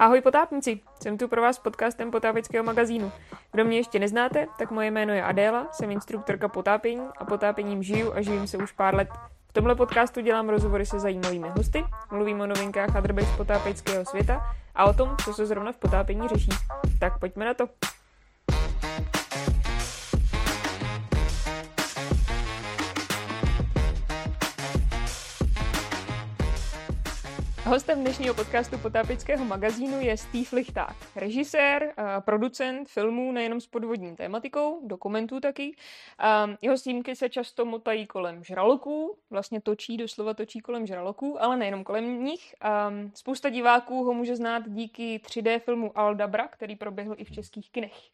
Ahoj potápníci, jsem tu pro vás s podcastem potápěckého magazínu. Kdo mě ještě neznáte, tak moje jméno je Adéla, jsem instruktorka potápění a potápěním žiju a živím se už pár let. V tomhle podcastu dělám rozhovory se zajímavými hosty, mluvím o novinkách a drbech z potápěckého světa a o tom, co se zrovna v potápění řeší. Tak pojďme na to. Hostem dnešního podcastu Potápického magazínu je Steve Lichták, režisér, producent filmů nejenom s podvodní tématikou, dokumentů taky. Jeho snímky se často motají kolem žraloků, vlastně točí, doslova točí kolem žraloků, ale nejenom kolem nich. Spousta diváků ho může znát díky 3D filmu Aldabra, který proběhl i v českých kinech.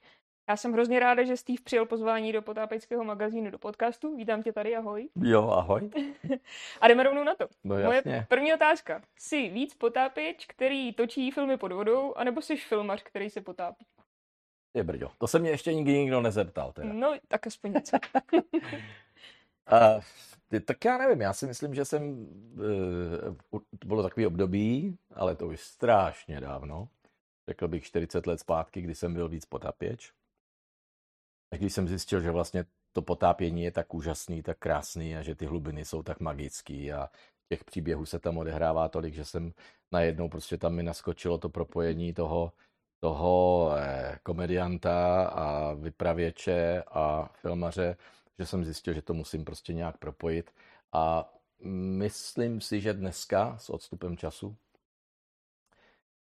Já jsem hrozně ráda, že Steve přijel pozvání do potápeckého magazínu do podcastu. Vítám tě tady, ahoj. Jo, ahoj. A jdeme rovnou na to. No jasně. Moje první otázka. Jsi víc potápěč, který točí filmy pod vodou, anebo jsi filmař, který se potápí? Je brďo. To se mě ještě nikdy nikdo nezeptal. Teda. No, tak aspoň něco. uh, tak já nevím, já si myslím, že jsem, uh, to bylo takový období, ale to už strašně dávno, řekl bych 40 let zpátky, kdy jsem byl víc potápěč když jsem zjistil, že vlastně to potápění je tak úžasný, tak krásný a že ty hlubiny jsou tak magický a těch příběhů se tam odehrává tolik, že jsem najednou prostě tam mi naskočilo to propojení toho, toho eh, komedianta a vypravěče a filmaře, že jsem zjistil, že to musím prostě nějak propojit. A myslím si, že dneska s odstupem času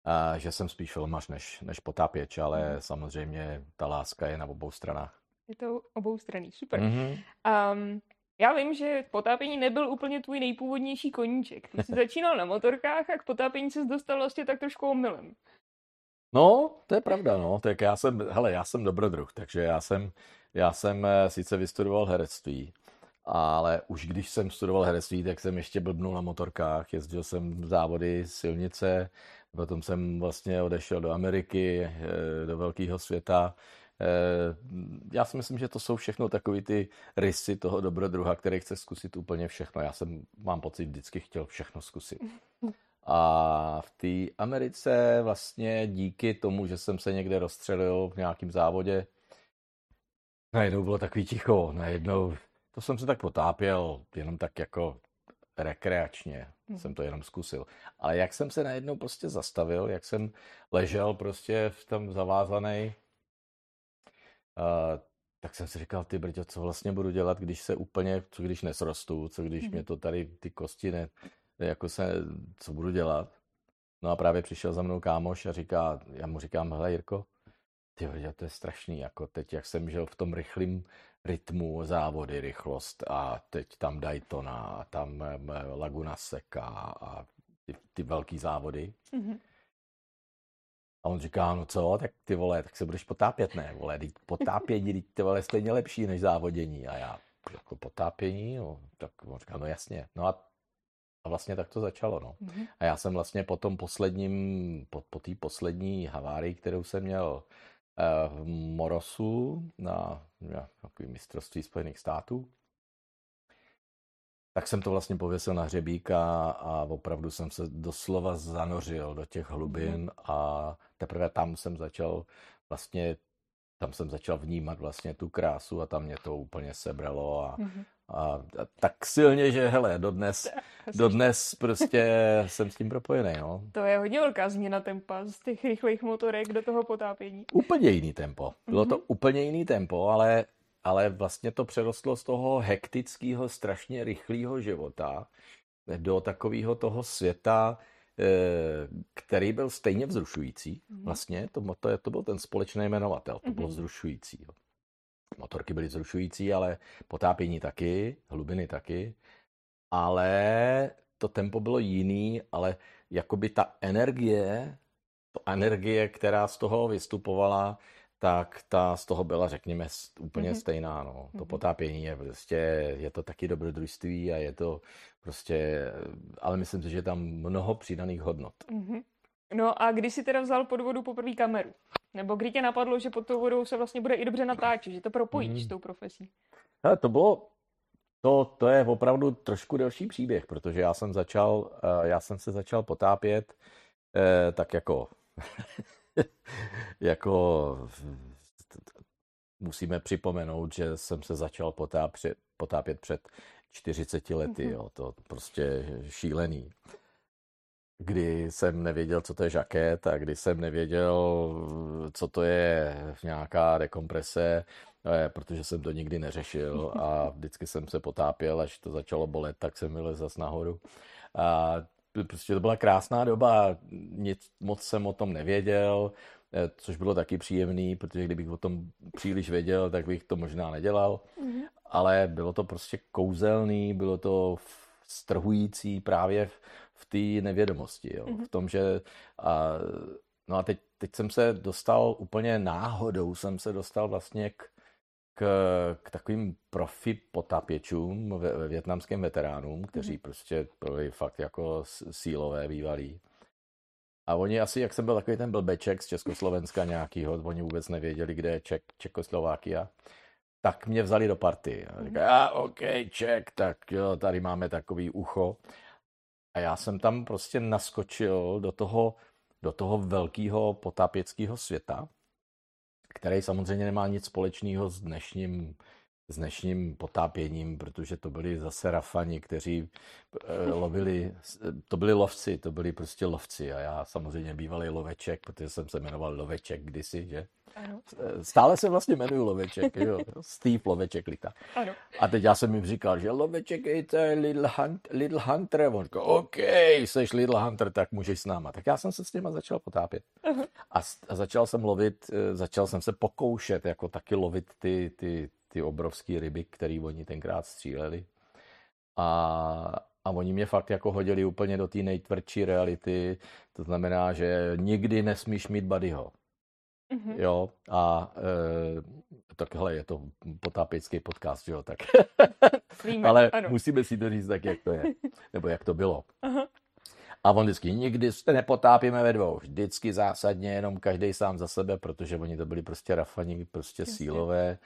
a že jsem spíš filmař než, než potápěč, ale mm. samozřejmě ta láska je na obou stranách. Je to obou strany, super. Mm-hmm. Um, já vím, že potápění nebyl úplně tvůj nejpůvodnější koníček. Ty jsi začínal na motorkách a k potápění se dostal vlastně tak trošku omylem. No, to je pravda, no. Tak já jsem, hele, já jsem dobrodruh, takže já jsem, já jsem eh, sice vystudoval herectví, ale už když jsem studoval herectví, tak jsem ještě blbnul na motorkách, jezdil jsem závody, silnice, Potom jsem vlastně odešel do Ameriky, eh, do velkého světa. Eh, já si myslím, že to jsou všechno takové ty rysy toho dobrodruha, který chce zkusit úplně všechno. Já jsem, mám pocit, vždycky chtěl všechno zkusit. A v té Americe vlastně díky tomu, že jsem se někde rozstřelil v nějakém závodě, najednou bylo takový ticho, najednou, to jsem se tak potápěl, jenom tak jako rekreačně hmm. jsem to jenom zkusil. Ale jak jsem se najednou prostě zastavil, jak jsem ležel prostě v tom zavázaný, uh, tak jsem si říkal, ty brďo, co vlastně budu dělat, když se úplně, co když nesrostu, co když hmm. mě to tady ty kosti ne, jako se, co budu dělat. No a právě přišel za mnou kámoš a říká, já mu říkám, hele Jirko, ty brďo, to je strašný, jako teď, jak jsem žil v tom rychlým rytmu, závody, rychlost a teď tam Daytona a tam Laguna Seca a ty, ty velký závody. Mm-hmm. A on říká, no co, tak ty vole, tak se budeš potápět, ne, vole, teď potápění, teď ty vole stejně lepší než závodění. A já, jako potápění, no, tak on říká, no jasně. No a, a vlastně tak to začalo, no. Mm-hmm. A já jsem vlastně po tom posledním, po, po té poslední havárii, kterou jsem měl v Morosu na takový mistrovství Spojených států. Tak jsem to vlastně pověsil na hřebík a, a opravdu jsem se doslova zanořil do těch hlubin mhm. a teprve tam jsem začal vlastně tam jsem začal vnímat vlastně tu krásu a tam mě to úplně sebralo a, mm-hmm. A, a tak silně, že hele, dodnes, dodnes prostě jsem s tím propojený, no. To je hodně velká změna tempa z těch rychlých motorek do toho potápění. Úplně jiný tempo. Bylo mm-hmm. to mhm. úplně jiný tempo, ale, ale vlastně to přerostlo z toho hektického, strašně rychlého života do takového toho světa, Eh, který byl stejně vzrušující. Mhm. Vlastně to, to, to byl ten společný jmenovatel, to bylo mhm. vzrušující. Motorky byly vzrušující, ale potápění taky, hlubiny taky. Ale to tempo bylo jiný, ale jakoby ta energie, to energie, která z toho vystupovala, tak ta z toho byla, řekněme, úplně mm-hmm. stejná. No. To mm-hmm. potápění je prostě, je to taky dobrodružství a je to prostě, ale myslím si, že je tam mnoho přidaných hodnot. Mm-hmm. No a kdy jsi teda vzal pod vodu poprvé kameru? Nebo kdy tě napadlo, že pod tou vodou se vlastně bude i dobře natáčet, že to propojíš mm-hmm. s tou profesí? Hele, to bylo, to, to je opravdu trošku delší příběh, protože já jsem začal, eh, já jsem se začal potápět eh, tak jako jako musíme připomenout, že jsem se začal potápět, potápět před 40 lety, mm-hmm. jo, to prostě šílený. Kdy jsem nevěděl, co to je žaket a kdy jsem nevěděl, co to je nějaká dekomprese, eh, protože jsem to nikdy neřešil a vždycky jsem se potápěl, až to začalo bolet, tak jsem vylez zas nahoru. A prostě to byla krásná doba, nic moc jsem o tom nevěděl, eh, což bylo taky příjemný, protože kdybych o tom příliš věděl, tak bych to možná nedělal. Mm-hmm. Ale bylo to prostě kouzelný, bylo to strhující právě v, v té nevědomosti. Jo. Mm-hmm. V tom, že... A, no a teď, teď jsem se dostal úplně náhodou, jsem se dostal vlastně k, k, k takovým profi potápěčům, ve, ve větnamským veteránům, kteří mm-hmm. prostě byli fakt jako sílové bývalí. A oni asi, jak jsem byl takový ten blbeček z Československa nějakýho, oni vůbec nevěděli, kde je Ček, Čekoslovákia, tak mě vzali do party. A říkají, a OK, Ček, tak jo, tady máme takový ucho. A já jsem tam prostě naskočil do toho, do toho velkého potápěckého světa, který samozřejmě nemá nic společného s dnešním, s dnešním potápěním, protože to byli zase rafani, kteří eh, lovili, to byli lovci, to byli prostě lovci a já samozřejmě bývalý loveček, protože jsem se jmenoval Loveček kdysi, že? Ano. Stále se vlastně jmenuji Loveček, jo. Steve Loveček Lita. Ano. A teď já jsem jim říkal, že Loveček je to Little, Hunt, Little Hunter. On říkal, OK, jsi Little Hunter, tak můžeš s náma. Tak já jsem se s nima začal potápět. Uh-huh. A, a začal jsem lovit, eh, začal jsem se pokoušet jako taky lovit ty, ty, ty obrovské ryby, které oni tenkrát stříleli. A, a oni mě fakt jako hodili úplně do té nejtvrdší reality. To znamená, že nikdy nesmíš mít buddyho. Mm-hmm. Jo, a e, tak hele, je to potápěcký podcast, jo, tak. Víme, Ale ano. musíme si to říct tak, jak to je, nebo jak to bylo. Aha. A on vždycky, nikdy se nepotápíme ve dvou, vždycky zásadně, jenom každý sám za sebe, protože oni to byli prostě rafani, prostě Jasně. sílové.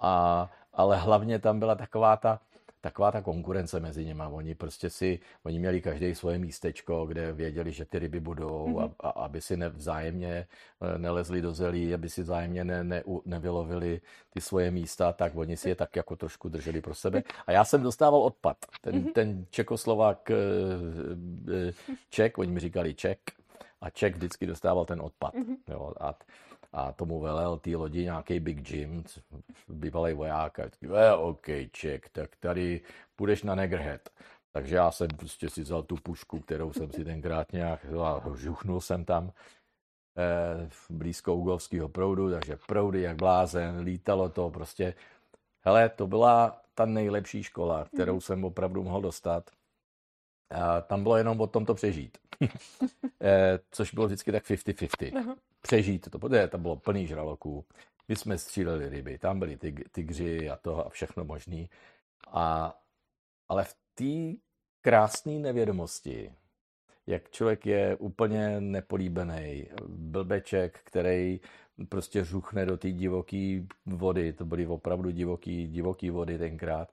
A, ale hlavně tam byla taková ta, taková ta konkurence mezi nimi. Oni prostě si, oni měli každý svoje místečko, kde věděli, že ty ryby budou, mm-hmm. a, a, aby si ne, vzájemně eh, nelezli do zelí, aby si vzájemně ne, ne, nevylovili ty svoje místa, tak oni si je tak jako trošku drželi pro sebe. A já jsem dostával odpad. Ten, mm-hmm. ten Čekoslovák eh, eh, Ček, oni mi říkali Ček, a Ček vždycky dostával ten odpad. Mm-hmm. Jo, a, a tomu velel té lodi nějaký Big Jim, bývalý voják. A říkal, eh, OK, Ček, tak tady půjdeš na Negerhead. Takže já jsem prostě si vzal tu pušku, kterou jsem si tenkrát nějak, a žuchnul jsem tam eh, blízko Ugovského proudu, takže proudy jak blázen, lítalo to prostě. Hele, to byla ta nejlepší škola, kterou jsem opravdu mohl dostat. A tam bylo jenom o tom to přežít. eh, což bylo vždycky tak 50-50 přežít to, protože tam bylo plný žraloků. My jsme stříleli ryby, tam byli tyg, tygři a to a všechno možný. A, ale v té krásné nevědomosti, jak člověk je úplně nepolíbený, blbeček, který prostě žuchne do té divoké vody, to byly opravdu divoký, divoký vody tenkrát,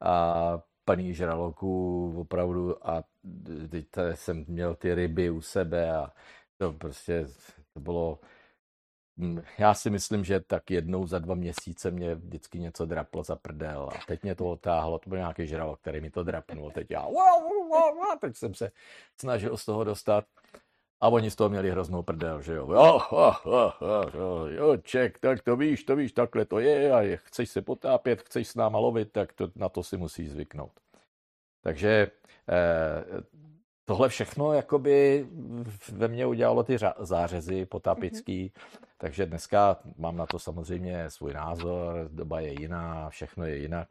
a plný žraloků opravdu a teď jsem měl ty ryby u sebe a to prostě to bylo, hm, já si myslím, že tak jednou za dva měsíce mě vždycky něco draplo za prdel a teď mě to otáhlo, to byl nějaký žralok, který mi to drapnul, teď já, teď jsem se snažil z toho dostat a oni z toho měli hroznou prdel, že jo. Jo, jo, jo, jo, jo ček, tak to víš, to víš, takhle to je a chceš se potápět, chceš s náma lovit, tak to, na to si musíš zvyknout. Takže eh, tohle všechno jakoby ve mně udělalo ty zářezy potápický, mm-hmm. takže dneska mám na to samozřejmě svůj názor, doba je jiná, všechno je jinak,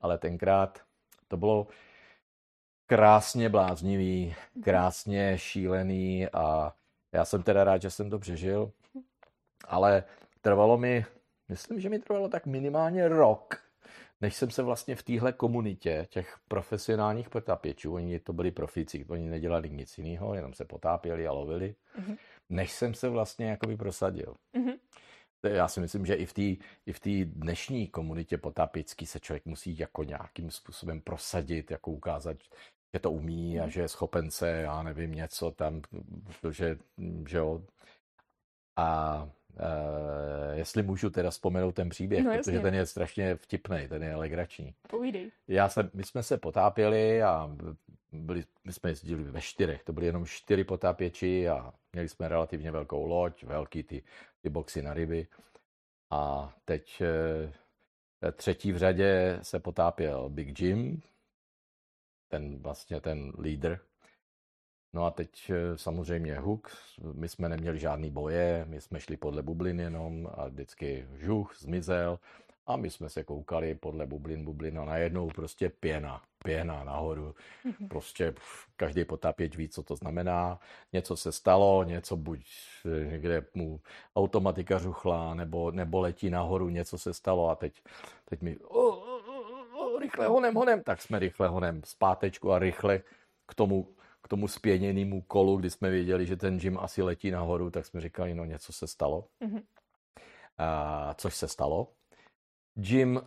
ale tenkrát to bylo krásně bláznivý, mhm. krásně šílený a já jsem teda rád, že jsem to přežil, ale trvalo mi, myslím, že mi trvalo tak minimálně rok, než jsem se vlastně v téhle komunitě těch profesionálních potápěčů, oni to byli profíci, oni nedělali nic jiného, jenom se potápěli a lovili, mm-hmm. než jsem se vlastně jakoby prosadil. Mm-hmm. Já si myslím, že i v té i v té dnešní komunitě potápěcký se člověk musí jako nějakým způsobem prosadit, jako ukázat, že to umí a mhm. že je schopen se, já nevím, něco tam, že, že jo, A Uh, jestli můžu teda vzpomenout ten příběh, No, protože jasně. ten je strašně vtipný, ten je legrační. Povídej. Já jsem, my jsme se potápěli a byli, my jsme jezdili ve čtyřech, to byly jenom čtyři potápěči a měli jsme relativně velkou loď, velký ty, ty boxy na ryby. A teď eh, třetí v řadě se potápěl Big Jim, ten vlastně ten lídr. No a teď eh, samozřejmě Hook, my jsme neměli žádný boje, my jsme šli podle bublin jenom a vždycky žuch zmizel a my jsme se koukali podle bublin, bublin a najednou prostě pěna, pěna nahoru. Prostě pff, každý potápěč ví, co to znamená. Něco se stalo, něco buď eh, někde mu automatika žuchla, nebo, nebo letí nahoru, něco se stalo a teď, teď mi o, o, o, o, rychle honem, honem, tak jsme rychle honem zpátečku a rychle k tomu, k tomu spěněnému kolu, kdy jsme věděli, že ten Jim asi letí nahoru, tak jsme říkali, no něco se stalo. Mhm. A, což se stalo. Jim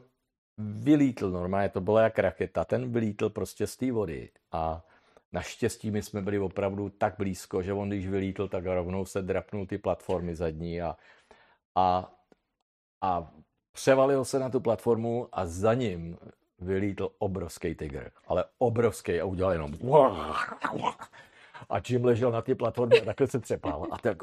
vylítl normálně, to bylo jak raketa, ten vylítl prostě z té vody a naštěstí my jsme byli opravdu tak blízko, že on když vylítl, tak rovnou se drapnul ty platformy zadní a, a, a převalil se na tu platformu a za ním vylítl obrovský tygr, ale obrovský a udělal jenom a Jim ležel na té platformě a takhle se třepal a tak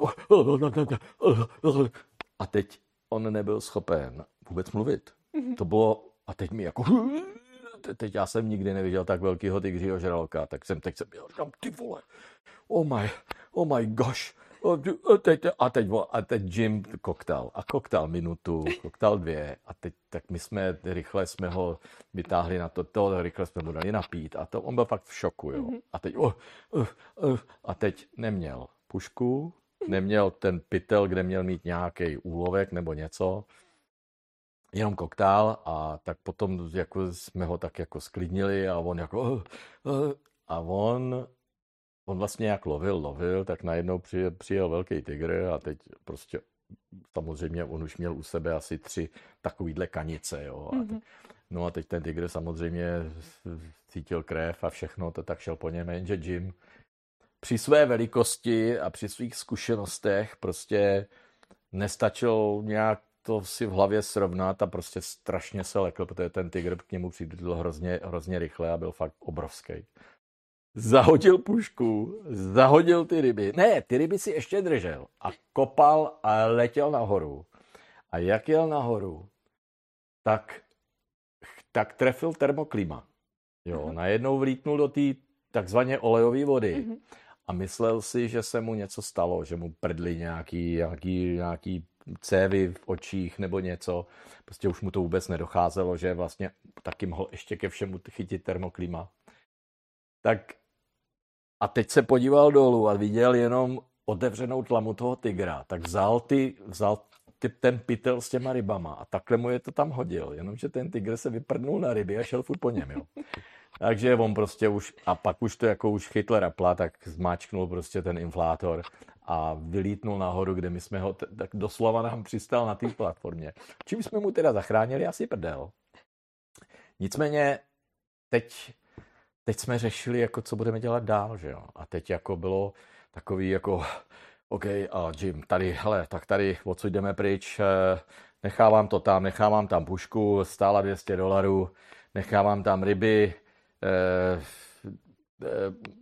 a teď on nebyl schopen vůbec mluvit. To bylo, a teď mi jako, teď já jsem nikdy neviděl tak velkýho tygřího žraloka, tak jsem teď jsem měl, říkám, ty vole, oh my, oh my gosh, a teď, a teď, a teď Jim koktal a koktal minutu, koktal dvě a teď tak my jsme rychle jsme ho vytáhli na to, to rychle jsme mu dali napít a to on byl fakt v šoku, jo. A teď, oh, uh, uh, a teď neměl pušku, neměl ten pytel, kde měl mít nějaký úlovek nebo něco, jenom koktál a tak potom jako jsme ho tak jako sklidnili a on jako a on on vlastně jak lovil, lovil, tak najednou přijel, přijel velký tygr a teď prostě samozřejmě on už měl u sebe asi tři takovýhle kanice, jo. A te, no a teď ten tygr samozřejmě cítil krev a všechno, to tak šel po něm, jenže Jim při své velikosti a při svých zkušenostech prostě nestačil nějak to si v hlavě srovnat a prostě strašně se lekl, protože ten tygr k němu přidl hrozně, hrozně rychle a byl fakt obrovský zahodil pušku, zahodil ty ryby. Ne, ty ryby si ještě držel a kopal a letěl nahoru. A jak jel nahoru, tak, tak trefil termoklima. Jo, Mhm. najednou vlítnul do té takzvaně olejové vody Mhm. a myslel si, že se mu něco stalo, že mu prdly nějaký, nějaký, nějaký cévy v očích nebo něco. Prostě už mu to vůbec nedocházelo, že vlastně taky mohl ještě ke všemu chytit termoklima. Tak a teď se podíval dolů a viděl jenom otevřenou tlamu toho tygra, tak vzal, ty, vzal ty, ten pytel s těma rybama a takhle mu je to tam hodil, jenomže ten tygr se vyprdnul na ryby a šel furt po něm, jo. Takže on prostě už, a pak už to jako už chytl rapla, tak zmáčknul prostě ten inflátor a vylítnul nahoru, kde my jsme ho, t- tak doslova nám přistal na té platformě. Čím jsme mu teda zachránili asi prdel. Nicméně teď teď jsme řešili, jako co budeme dělat dál, že jo. A teď jako bylo takový jako, OK, a Jim, tady, hele, tak tady odsud jdeme pryč, eh, nechávám to tam, nechávám tam pušku, stála 200 dolarů, nechávám tam ryby, eh, eh,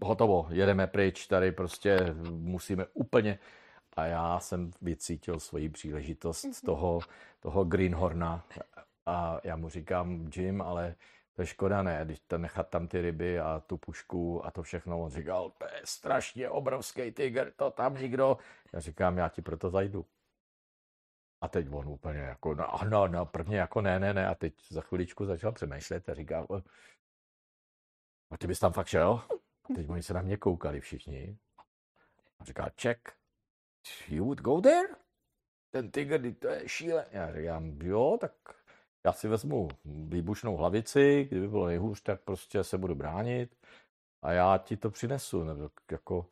hotovo, jedeme pryč, tady prostě musíme úplně, a já jsem vycítil svoji příležitost z toho, toho Greenhorna a já mu říkám, Jim, ale to je škoda, ne, když to nechat tam ty ryby a tu pušku a to všechno. On říkal, to je strašně obrovský tygr, to tam nikdo. Já říkám, já ti proto zajdu. A teď on úplně jako, no, no, no, prvně jako ne, ne, ne. A teď za chviličku začal přemýšlet a říkal, "O, a ty bys tam fakt šel? A teď oni se na mě koukali všichni. A říkal, check, you would go there? Ten tygr, to je šíle. Já říkám, jo, tak já si vezmu výbušnou hlavici, kdyby bylo nejhůř, tak prostě se budu bránit a já ti to přinesu. Nebo jako...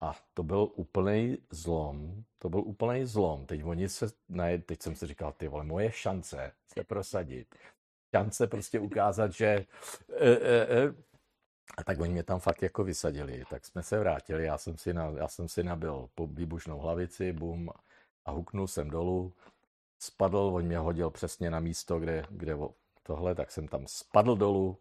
A to byl úplný zlom. To byl úplný zlom. Teď oni se, ne, teď jsem si říkal, ty vole, moje šance se prosadit. Šance prostě ukázat, že e, e, e, A tak oni mě tam fakt jako vysadili. Tak jsme se vrátili, já jsem si, na, já jsem si nabil výbušnou hlavici, bum, a huknul jsem dolů. Spadl, on mě hodil přesně na místo, kde, kde tohle, tak jsem tam spadl dolů.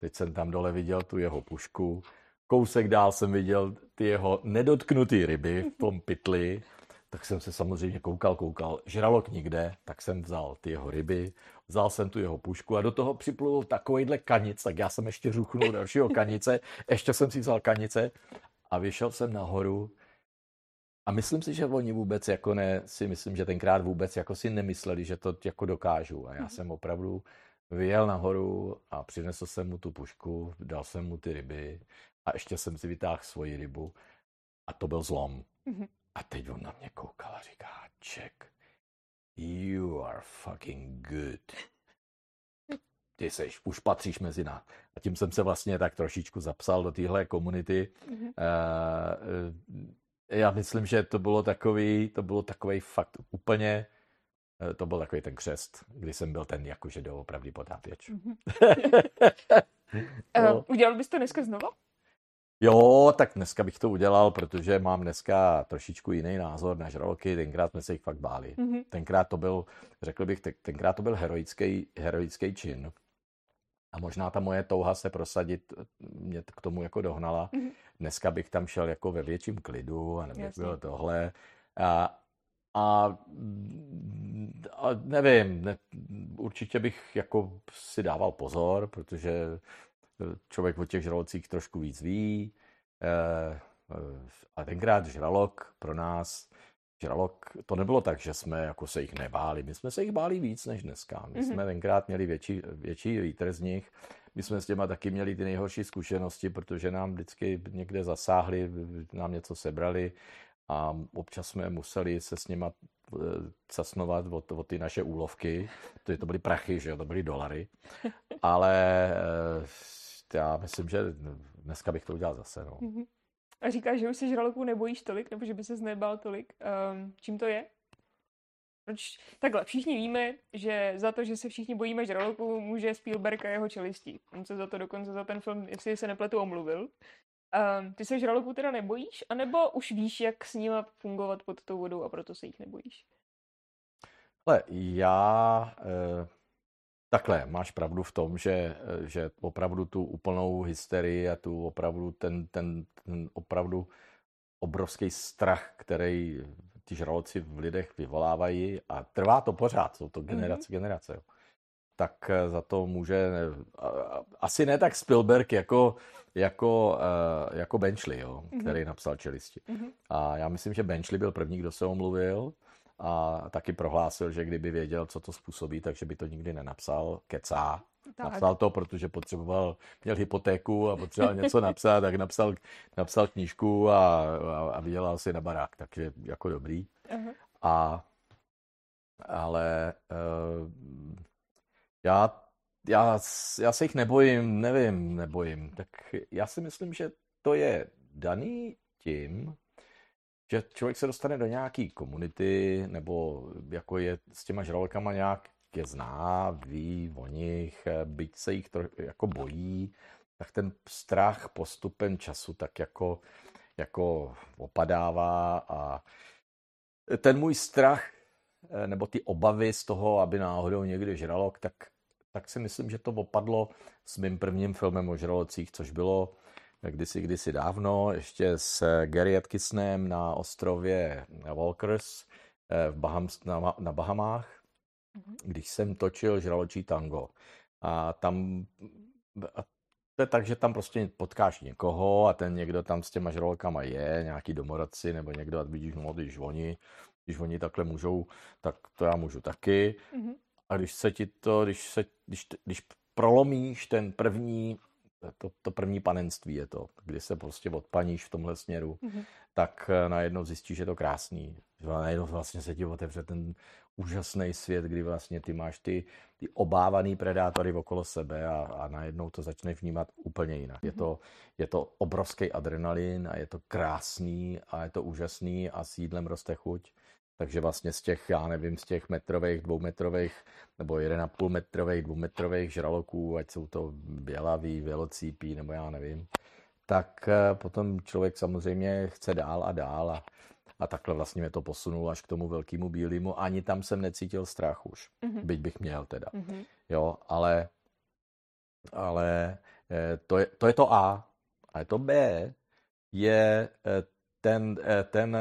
Teď jsem tam dole viděl tu jeho pušku. Kousek dál jsem viděl ty jeho nedotknutý ryby v tom pytli tak jsem se samozřejmě koukal, koukal, žralok nikde, tak jsem vzal ty jeho ryby, vzal jsem tu jeho pušku a do toho připlul takovýhle kanic, tak já jsem ještě řuchnul dalšího kanice, ještě jsem si vzal kanice a vyšel jsem nahoru a myslím si, že oni vůbec jako ne, si myslím, že tenkrát vůbec jako si nemysleli, že to jako dokážu a já mhm. jsem opravdu vyjel nahoru a přinesl jsem mu tu pušku, dal jsem mu ty ryby a ještě jsem si vytáhl svoji rybu a to byl zlom. Mm-hmm. A teď on na mě koukal a říká, Jack, you are fucking good. Ty seš, už patříš mezi nás. A tím jsem se vlastně tak trošičku zapsal do téhle komunity. Mm-hmm. Uh, já myslím, že to bylo takový, to bylo takový fakt úplně, eh, to byl takový ten křest, kdy jsem byl ten jakože doopravdy potápěč. Mm-hmm. no. uh, udělal bys to dneska znova? Jo, tak dneska bych to udělal, protože mám dneska trošičku jiný názor na žraloky. Tenkrát jsme se jich fakt báli. Mm-hmm. Tenkrát to byl, řekl bych, tenkrát to byl heroický, heroický čin. A možná ta moje touha se prosadit mě k tomu jako dohnala. Mm-hmm. Dneska bych tam šel jako ve větším klidu a nebych bylo tohle. A, a, a nevím, ne, určitě bych jako si dával pozor, protože člověk o těch žralocích trošku víc ví. Eh, eh, a tenkrát žralok pro nás, žralok, to nebylo tak, že jsme jako se jich nebáli. My jsme se jich báli víc než dneska. My mm-hmm. jsme tenkrát měli větší, větší vítr z nich. My jsme s těma taky měli ty nejhorší zkušenosti, protože nám vždycky někde zasáhli, nám něco sebrali a občas jsme museli se s nima eh, casnovat o, o ty naše úlovky. To, to byly prachy, že jo, to byly dolary. Ale já myslím, že dneska bych to udělal zase. No. Mm-hmm. A říkáš, že už se žraloků nebojíš tolik, nebo že by se znebal tolik. Um, čím to je? Proč? Takhle, všichni víme, že za to, že se všichni bojíme žraloků, může Spielberg a jeho čelistí. On se za to dokonce za ten film, jestli se nepletu, omluvil. Um, ty se žraloků teda nebojíš, anebo už víš, jak s nimi fungovat pod tou vodou a proto se jich nebojíš? Ale já eh, Takhle, máš pravdu v tom, že, že opravdu tu úplnou hysterii a tu opravdu ten, ten, ten opravdu obrovský strach, který ty žraloci v lidech vyvolávají a trvá to pořád, jsou to generace, mm-hmm. generace. Jo. Tak eh, za to může, asi ne tak Spielberg jako, jako, eh, jako Benchley, jo, mm-hmm. který napsal čelisti. Mm-hmm. A já myslím, že Benchley byl první, kdo se omluvil a taky prohlásil, že kdyby věděl, co to způsobí, takže by to nikdy nenapsal. Kecá. Tak. Napsal to, protože potřeboval, měl hypotéku a potřeboval něco napsat, tak napsal, napsal knížku a, a, a vydělal si na barák, takže jako dobrý. Uh-huh. A, ale uh, já, já, já se jich nebojím, nevím, nebojím. Tak já si myslím, že to je daný tím, že člověk se dostane do nějaký komunity, nebo jako je s těma žralokama nějak je zná, ví o nich, byť se jich to jako bojí, tak ten strach postupem času tak jako, jako opadává a ten můj strach nebo ty obavy z toho, aby náhodou někdy žralok, tak, tak si myslím, že to opadlo s mým prvním filmem o žralocích, což bylo kdysi, kdysi dávno, ještě s Gary Atkisonem na ostrově Walkers eh, v Baham, na, na Bahamách. Když jsem točil žraločí tango. A tam a to je tak, že tam prostě potkáš někoho a ten někdo tam s těma žralokama je, nějaký domorodci nebo někdo, a vidíš, no, když oni, když oni takhle můžou, tak to já můžu taky. Mm-hmm. A když se ti to, když, se, když, když prolomíš ten první to, to první panenství je to, kdy se prostě odpaníš v tomhle směru, mm-hmm. tak eh, najednou zjistíš, že je to krásný. Najednou vlastně se ti otevře ten úžasný svět, kdy vlastně ty máš ty, ty obávaný predátory okolo sebe a, a najednou to začne vnímat úplně jinak. Mm-hmm. Je, to, je to obrovský adrenalin a je to krásný a je to úžasný a s jídlem roste chuť. Takže vlastně z těch, já nevím, z těch metrových, dvoumetrových nebo 1,5 metrových, dvoumetrových žraloků, ať jsou to bělaví, vělocípí, nebo já nevím, tak eh, potom člověk samozřejmě chce dál a dál a, a takhle vlastně mě to posunulo až k tomu velkému bílému. Ani tam jsem necítil strach už, mm-hmm. byť bych měl teda. Mm-hmm. Jo, ale, ale eh, to je, to je to A. A to B je eh, ten, ten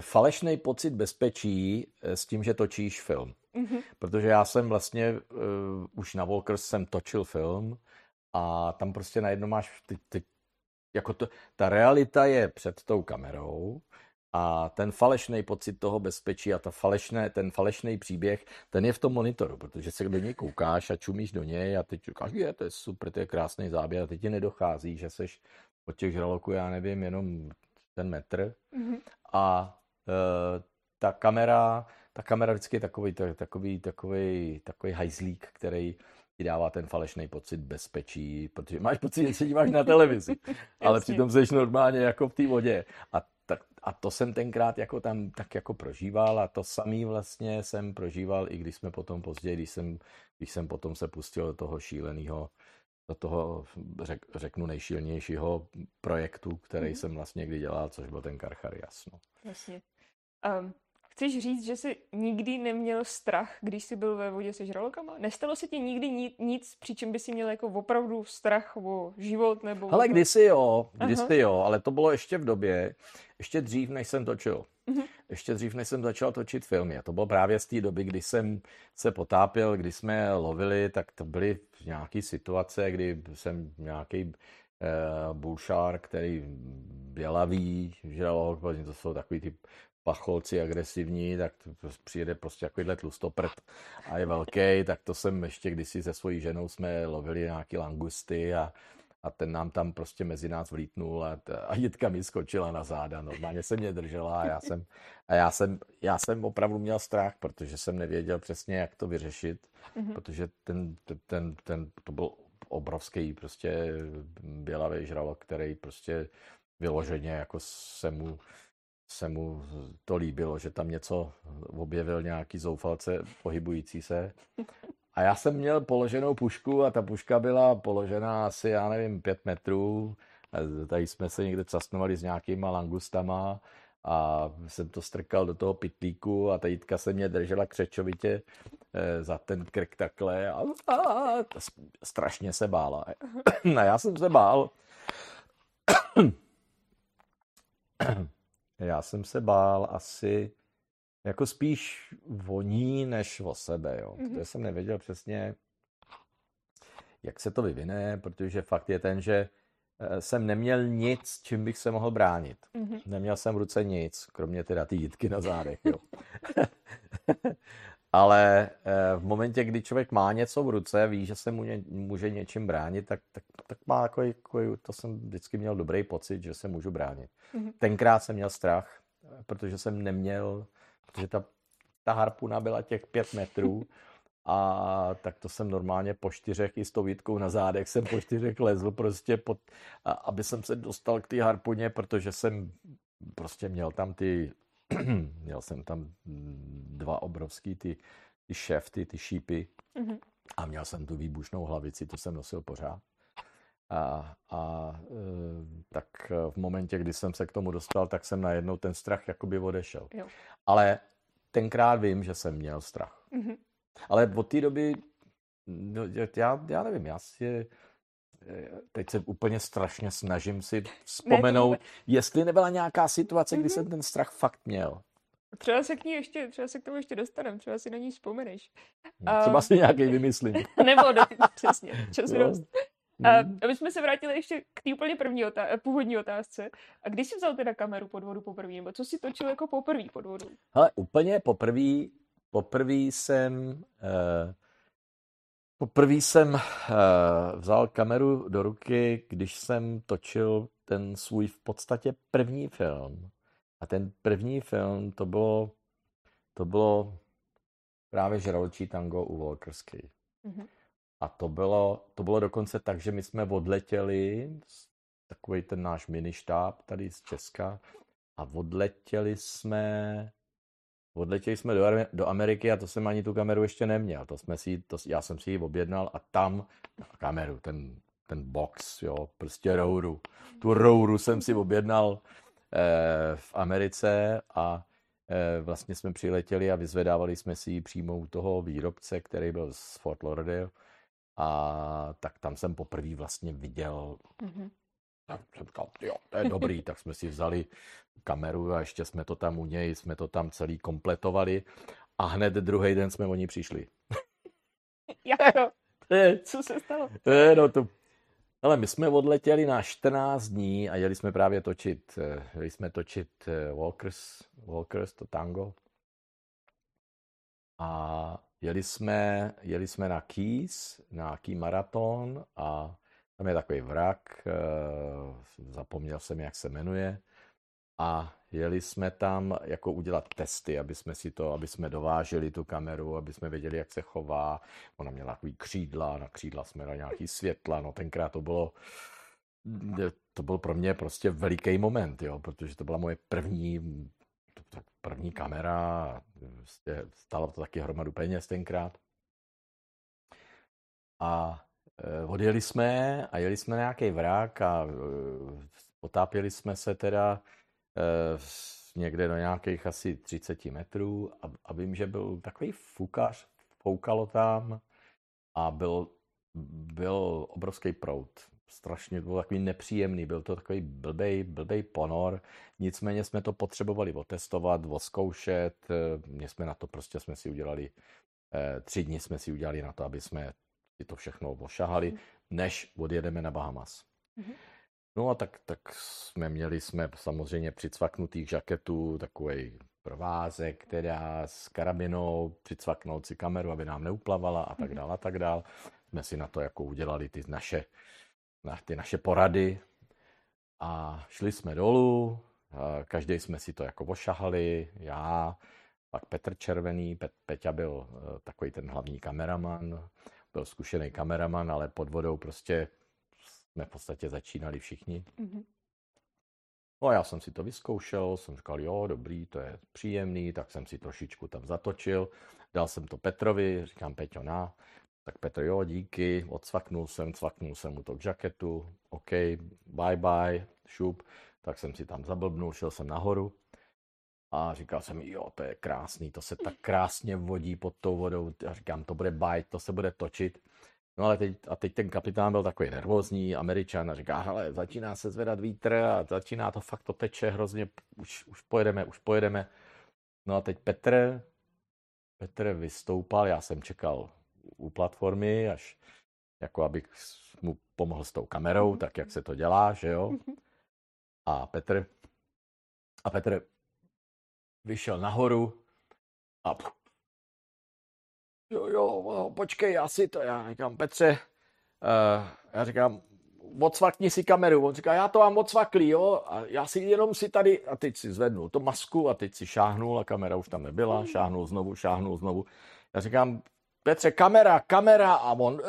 falešný pocit bezpečí s tím, že točíš film. Mm-hmm. Protože já jsem vlastně uh, už na Walkers jsem točil film a tam prostě najednou máš ty, ty jako to, ta realita je před tou kamerou a ten falešný pocit toho bezpečí a ta falešné, ten falešný příběh, ten je v tom monitoru, protože se do něj koukáš a čumíš do něj a teď říkáš, je, to je super, to je krásný záběr a teď ti nedochází, že seš od těch žraloků, já nevím, jenom ten metr mm-hmm. a e, ta kamera, ta kamera vždycky je takový, takový, takový, takový hajzlík, který ti dává ten falešný pocit bezpečí, protože máš pocit, že se díváš na televizi, ale přitom jsi normálně jako v té vodě. A, tak, a to jsem tenkrát jako tam tak jako prožíval a to samý vlastně jsem prožíval, i když jsme potom později, když jsem, když jsem potom se pustil do toho šíleného do toho, řek, řeknu, nejšílenějšího projektu, který mm. jsem vlastně kdy dělal, což byl ten Karchar, jasno. Jasně. Um, Chceš říct, že jsi nikdy neměl strach, když jsi byl ve vodě se žralokama? Nestalo se ti nikdy nic, přičem by si měl jako opravdu strach o život nebo... Ale kdysi jo, kdysi Aha. jo, ale to bylo ještě v době, ještě dřív, než jsem točil. Uh-huh. Ještě dřív, než jsem začal točit filmy. A to bylo právě z té doby, kdy jsem se potápěl, kdy jsme lovili, tak to byly nějaké situace, kdy jsem nějaký eh, bulšár, který bělavý, žralok, to jsou takový ty pacholci agresivní, tak přijede prostě takovýhle tlustoprd a je velký, tak to jsem ještě kdysi se svojí ženou jsme lovili nějaký langusty a, a ten nám tam prostě mezi nás vlítnul a, a Jitka mi skočila na záda, normálně se mě držela a já jsem, a já jsem, já jsem opravdu měl strach, protože jsem nevěděl přesně, jak to vyřešit, mm-hmm. protože ten, ten, ten, to byl obrovský prostě bělavý žralok, který prostě vyloženě jako se mu se mu to líbilo, že tam něco objevil nějaký zoufalce pohybující se. A já jsem měl položenou pušku a ta puška byla položená asi, já nevím, pět metrů. Tady jsme se někde casnovali s nějakýma langustama a jsem to strkal do toho pitlíku a ta jítka se mě držela křečovitě eh, za ten krk takhle a, a, a strašně se bála. A já jsem se bál. Já jsem se bál asi jako spíš voní než o sebe, jo. Mm-hmm. Protože jsem nevěděl přesně, jak se to vyvine, protože fakt je ten, že eh, jsem neměl nic, čím bych se mohl bránit. Mm-hmm. Neměl jsem v ruce nic, kromě teda ty jitky na zádech, jo. Ale eh, v momentě, kdy člověk má něco v ruce, ví, že se mu ně, může něčím bránit, tak, tak, tak má takový, takový, to jsem vždycky měl dobrý pocit, že se můžu bránit. Mm-hmm. Tenkrát jsem měl strach, protože jsem neměl, protože ta, ta harpuna byla těch pět metrů a tak to jsem normálně po čtyřech i s tou výtkou na zádech jsem po čtyřech lezl prostě, pod, a, aby jsem se dostal k té harpuně, protože jsem prostě měl tam ty měl jsem tam dva obrovský ty, ty šefty, ty šípy mm-hmm. a měl jsem tu výbušnou hlavici, to jsem nosil pořád. A, a e, tak v momentě, kdy jsem se k tomu dostal, tak jsem najednou ten strach jakoby odešel. Jo. Ale tenkrát vím, že jsem měl strach. Mm-hmm. Ale od té doby, no, já, já nevím, já si teď se úplně strašně snažím si vzpomenout, ne, jestli nebyla nějaká situace, kdy mm-hmm. jsem ten strach fakt měl. Třeba se k ní ještě, třeba se k tomu ještě dostaneme, třeba si na ní vzpomeneš. No, třeba si nějaký vymyslím. Nebo do, přesně, čas no. dost. A mhm. aby jsme se vrátili ještě k té úplně první otá- původní otázce. A když jsi vzal teda kameru pod vodu poprvé, nebo co jsi točil jako poprvé pod vodu? Hele, úplně poprvé, poprvé jsem uh, Poprvé jsem uh, vzal kameru do ruky, když jsem točil ten svůj v podstatě první film. A ten první film to bylo, to bylo právě Žraločí tango u Walkersky. Mm-hmm. A to bylo, to bylo dokonce tak, že my jsme odletěli, takový ten náš mini štáb tady z Česka, a odletěli jsme odletěli jsme do, do Ameriky a to jsem ani tu kameru ještě neměl. To jsme si, to, já jsem si ji objednal a tam kameru, ten, ten box, jo, prostě rouru. Tu rouru jsem si objednal eh, v Americe a eh, vlastně jsme přiletěli a vyzvedávali jsme si ji přímo u toho výrobce, který byl z Fort Lauderdale. A tak tam jsem poprvé vlastně viděl mm-hmm tak jsem říkal, jo, to je dobrý, tak jsme si vzali kameru a ještě jsme to tam u něj, jsme to tam celý kompletovali a hned druhý den jsme o ní přišli. Jak to? Co se stalo? No to, ale my jsme odletěli na 14 dní a jeli jsme právě točit, eh, jeli jsme točit eh, Walkers, Walkers to tango. A jeli jsme, jeli jsme na Keys, na Key Marathon a tam je takový vrak, eh, zapomněl jsem, jak se jmenuje. A jeli jsme tam jako udělat testy, aby jsme si to, aby jsme dováželi tu kameru, aby jsme věděli, jak se chová. Ona měla takový křídla, na křídla jsme na nějaký světla, no tenkrát to bylo, to byl pro mě prostě veliký moment, jo, protože to byla moje první, první kamera, prostě to taky hromadu peněz tenkrát. A Eh, odjeli jsme a jeli jsme na nějaký vrak a eh, potápěli jsme se teda eh, někde do nějakých asi 30 metrů a, a vím, že byl takový fukař, foukalo tam a byl, byl obrovský prout. Strašně byl takový nepříjemný, byl to takový blbej, blbej ponor, nicméně jsme to potřebovali otestovat, oskoušet, mě jsme na to prostě jsme si udělali, tři dny jsme si udělali na to, aby jsme si to všechno ošahali, mm. než odjedeme na Bahamas. Mm. No a tak, tak jsme měli jsme samozřejmě přicvaknutých žaketů, takový provázek teda s karabinou, přicvaknout si kameru, aby nám neuplavala a tak mhm. dál a tak dál. Jsme si na to jako udělali ty naše, na, ty naše porady a šli jsme dolů, každý jsme si to jako ošahali, já, pak Petr Červený, Pet, Peťa byl eh, takový ten hlavní kameraman, byl zkušený kameraman, ale pod vodou prostě jsme v podstatě začínali všichni. Mm-hmm. No a já jsem si to vyzkoušel, jsem říkal, jo, dobrý, to je příjemný, tak jsem si trošičku tam zatočil, dal jsem to Petrovi, říkám, Peťo, na, tak Petr, jo, díky, odsvaknul jsem, cvaknul jsem mu to k žaketu, OK, bye bye, šup, tak jsem si tam zablbnul, šel jsem nahoru a říkal jsem, jo, to je krásný, to se tak krásně vodí pod tou vodou. A říkám, to bude bajt, to se bude točit. No ale teď, a teď ten kapitán byl takový nervózní, američan a říká, hele, začíná se zvedat vítr a začíná to fakt, to teče hrozně, už, už pojedeme, už pojedeme. No a teď Petr, Petr vystoupal, já jsem čekal u platformy, až jako abych mu pomohl s tou kamerou, mhm. tak jak se to dělá, že jo. Mhm. A Petr, a Petr vyšel nahoru a jo, jo, počkej, já si to, já říkám, Petře, uh, já říkám, odsvakni si kameru. On říká, já to mám odsvaklý, jo, a já si jenom si tady, a teď si zvednul to masku a teď si šáhnul a kamera už tam nebyla, šáhnul znovu, šáhnul znovu. Já říkám, Petře, kamera, kamera a on,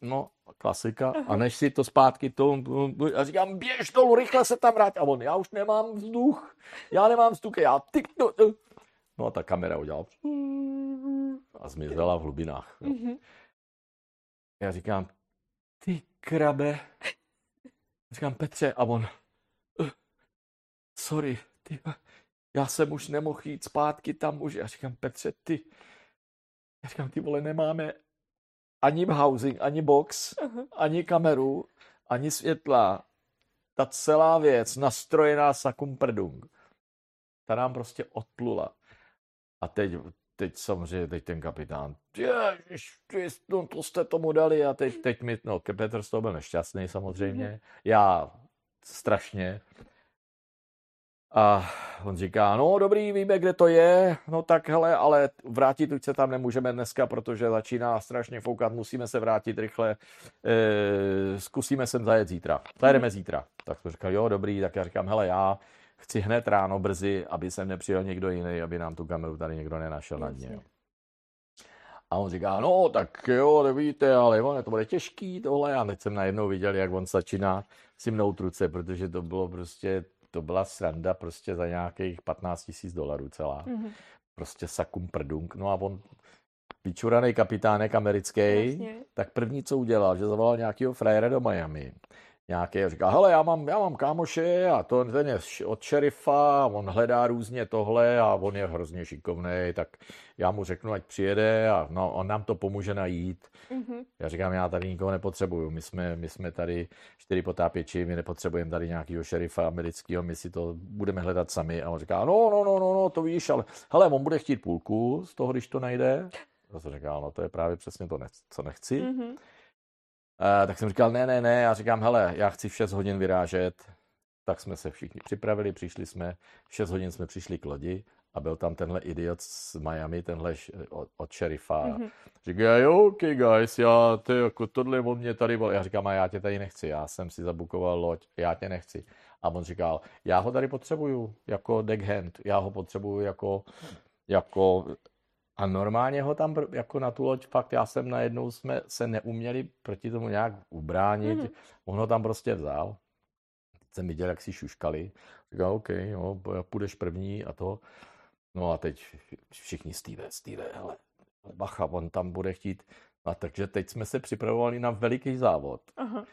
no, klasika. A než si to zpátky, to, a říkám, běž dolů, rychle se tam vrát. A on, já už nemám vzduch, já nemám vzduch, já ty, no, no a ta kamera udělala a zmizela v hlubinách. Jo. Mhm. Já říkám, ty krabe. Říkám, Petře, a on, sorry, ty, já jsem už nemohl jít zpátky tam už. Já říkám, Petře, ty, já říkám, ty vole, nemáme ani housing, ani box, uh-huh. ani kameru, ani světla. Ta celá věc, nastrojená sakum prdung, ta nám prostě odplula. A teď, teď samozřejmě, teď ten kapitán, ježiš, no, to jste tomu dali a teď, teď mi, no, Petr z toho byl nešťastný samozřejmě, uh-huh. já strašně, a on říká, no dobrý, víme, kde to je, no tak hele, ale vrátit už se tam nemůžeme dneska, protože začíná strašně foukat, musíme se vrátit rychle, e, zkusíme sem zajet zítra, zajedeme mhm. zítra. Tak to říkal, jo dobrý, tak já říkám, hele, já chci hned ráno brzy, aby sem nepřijel někdo jiný, aby nám tu kameru tady někdo nenašel na dně. Jo. A on říká, no tak jo, nevíte, ale on, to bude těžký tohle. A teď jsem najednou viděl, jak on začíná si mnou truce, protože to bylo prostě to byla sranda prostě za nějakých 15 tisíc dolarů celá. Mhm. Prostě sakum prdunk. No a on, vyčuraný kapitánek americký, Jasně. tak první, co udělal, že zavolal nějakého frajera do Miami. Nějaký říká, hele, já mám, já mám kámoše a to, ten je od šerifa, on hledá různě tohle a on je hrozně šikovný, tak já mu řeknu, ať přijede a no, on nám to pomůže najít. Mhm. Já říkám, já tady nikoho nepotřebuju, my jsme, my jsme tady čtyři potápěči, my nepotřebujeme tady nějakého šerifa amerického, my si to budeme hledat sami. A on říká, no, no, no, no, no, to víš, ale hele, on bude chtít půlku z toho, když to najde. Já jsem říkal, no to je právě přesně to, co nechci. Mhm. Uh, tak jsem říkal, ne, ne, ne, já říkám, hele, já chci v 6 hodin vyrážet. Tak jsme se všichni připravili, přišli jsme, v 6 hodin jsme přišli k lodi a byl tam tenhle idiot z Miami, tenhle od, od šerifa. Mhm. Říká, jo, ok, guys, já, ty, jako tohle on mě tady vol. Já říkám, a já tě tady nechci, já jsem si zabukoval loď, já tě nechci. A on říkal, já ho tady potřebuju jako deckhand, já ho potřebuju jako, jako a normálně ho tam jako na tu loď fakt, já jsem najednou jsme se neuměli proti tomu nějak ubránit. Mhm. On ho tam prostě vzal. Teď jsem viděl, jak si šuškali. Říkal, OK, jo, půjdeš první a to. No a teď všichni Steve, Steve, hele, bacha, on tam bude chtít. A takže teď jsme se připravovali na veliký závod. Aha.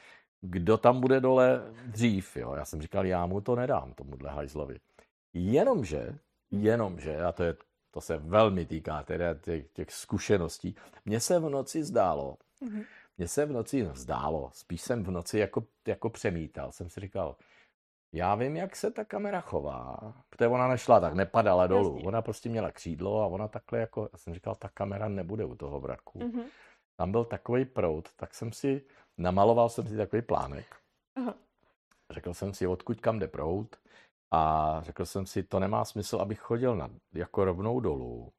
Kdo tam bude dole dřív, jo? Já jsem říkal, já mu to nedám, tomuhle hajzlovi. Jenomže, jenomže, a to, je, to se velmi týká teda těch, těch zkušeností, mně se v noci zdálo, Mhm. mně se v noci zdálo, spíš jsem v noci jako, jako přemítal, jsem si říkal, já vím, jak se ta kamera chová, protože ona nešla tak, nepadala dolů, Jasně. ona prostě měla křídlo a ona takhle jako, já jsem říkal, ta kamera nebude u toho vraku. Mhm. Tam byl takový prout, tak jsem si, namaloval jsem si takový plánek. Aha. Řekl jsem si, odkud kam jde prout a řekl jsem si, to nemá smysl, abych chodil na, jako rovnou dolů.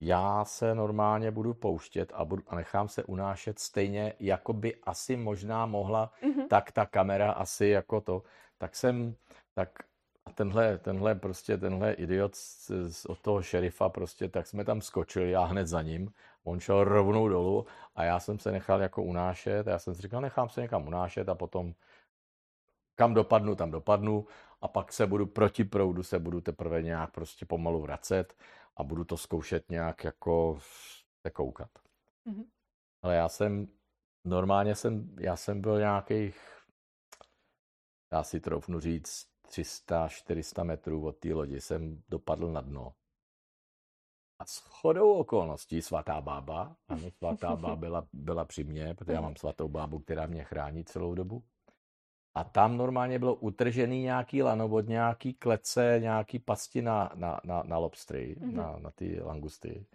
Já se normálně budu pouštět a, budu, a nechám se unášet stejně, jako by asi možná mohla, Mhm. tak ta kamera asi jako to. Tak jsem, tak a tenhle, tenhle prostě, tenhle idiot z, z, od toho šerifa prostě, tak jsme tam skočili, já hned za ním, on šel rovnou dolů a já jsem se nechal jako unášet, já jsem si říkal, nechám se někam unášet a potom kam dopadnu, tam dopadnu a pak se budu proti proudu, se budu teprve nějak prostě pomalu vracet a budu to zkoušet nějak jako se koukat. Mhm. Ale já jsem, normálně jsem, já jsem byl nějakých, já si troufnu říct, 300-400 metrů od té lodi jsem dopadl na dno. A s chodou okolností svatá bába, ano, svatá bába byla, byla při mně, protože já mám svatou bábu, která mě chrání celou dobu. A tam normálně bylo utržený nějaký lano od nějaký klece, nějaký pasti na, na, na, na lobstry, Mhm. na, na ty langusty.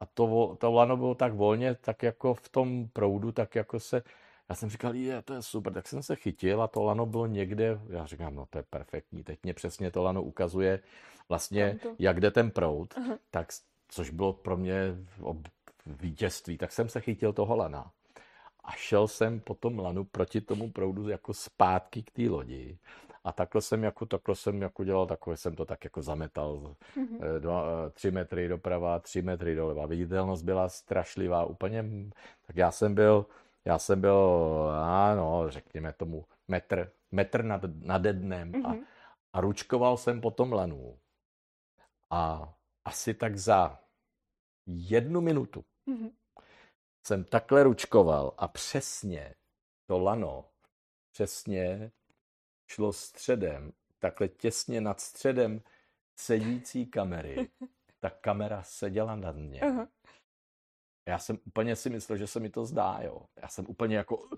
A to, to lano bylo tak volně, tak jako v tom proudu, tak jako se, já jsem říkal, je, to je super, tak jsem se chytil a to lano bylo někde, já říkám, no to je perfektní, teď mě přesně to lano ukazuje vlastně, to- jak jde ten proud, Aha. tak což bylo pro mě ob- vítězství, tak jsem se chytil toho lana a šel jsem po tom lanu proti tomu proudu jako zpátky k té lodi. A takhle jsem jako, takhle jsem jako dělal, takhle jsem to tak jako zametal. Mhm. Eh, Dva, eh, tři metry doprava, tři metry doleva. Viditelnost byla strašlivá, úplně, tak já jsem byl, já jsem byl, ano, řekněme tomu, metr, metr nad, nade dnem a, Mhm. a ručkoval jsem po tom lanu. A asi tak za jednu minutu Mhm. Jsem takhle ručkoval a přesně to lano, přesně šlo středem, takhle těsně nad středem sedící kamery. Ta kamera seděla nad mě. Já jsem úplně si myslel, že se mi to zdá, jo. Já jsem úplně jako...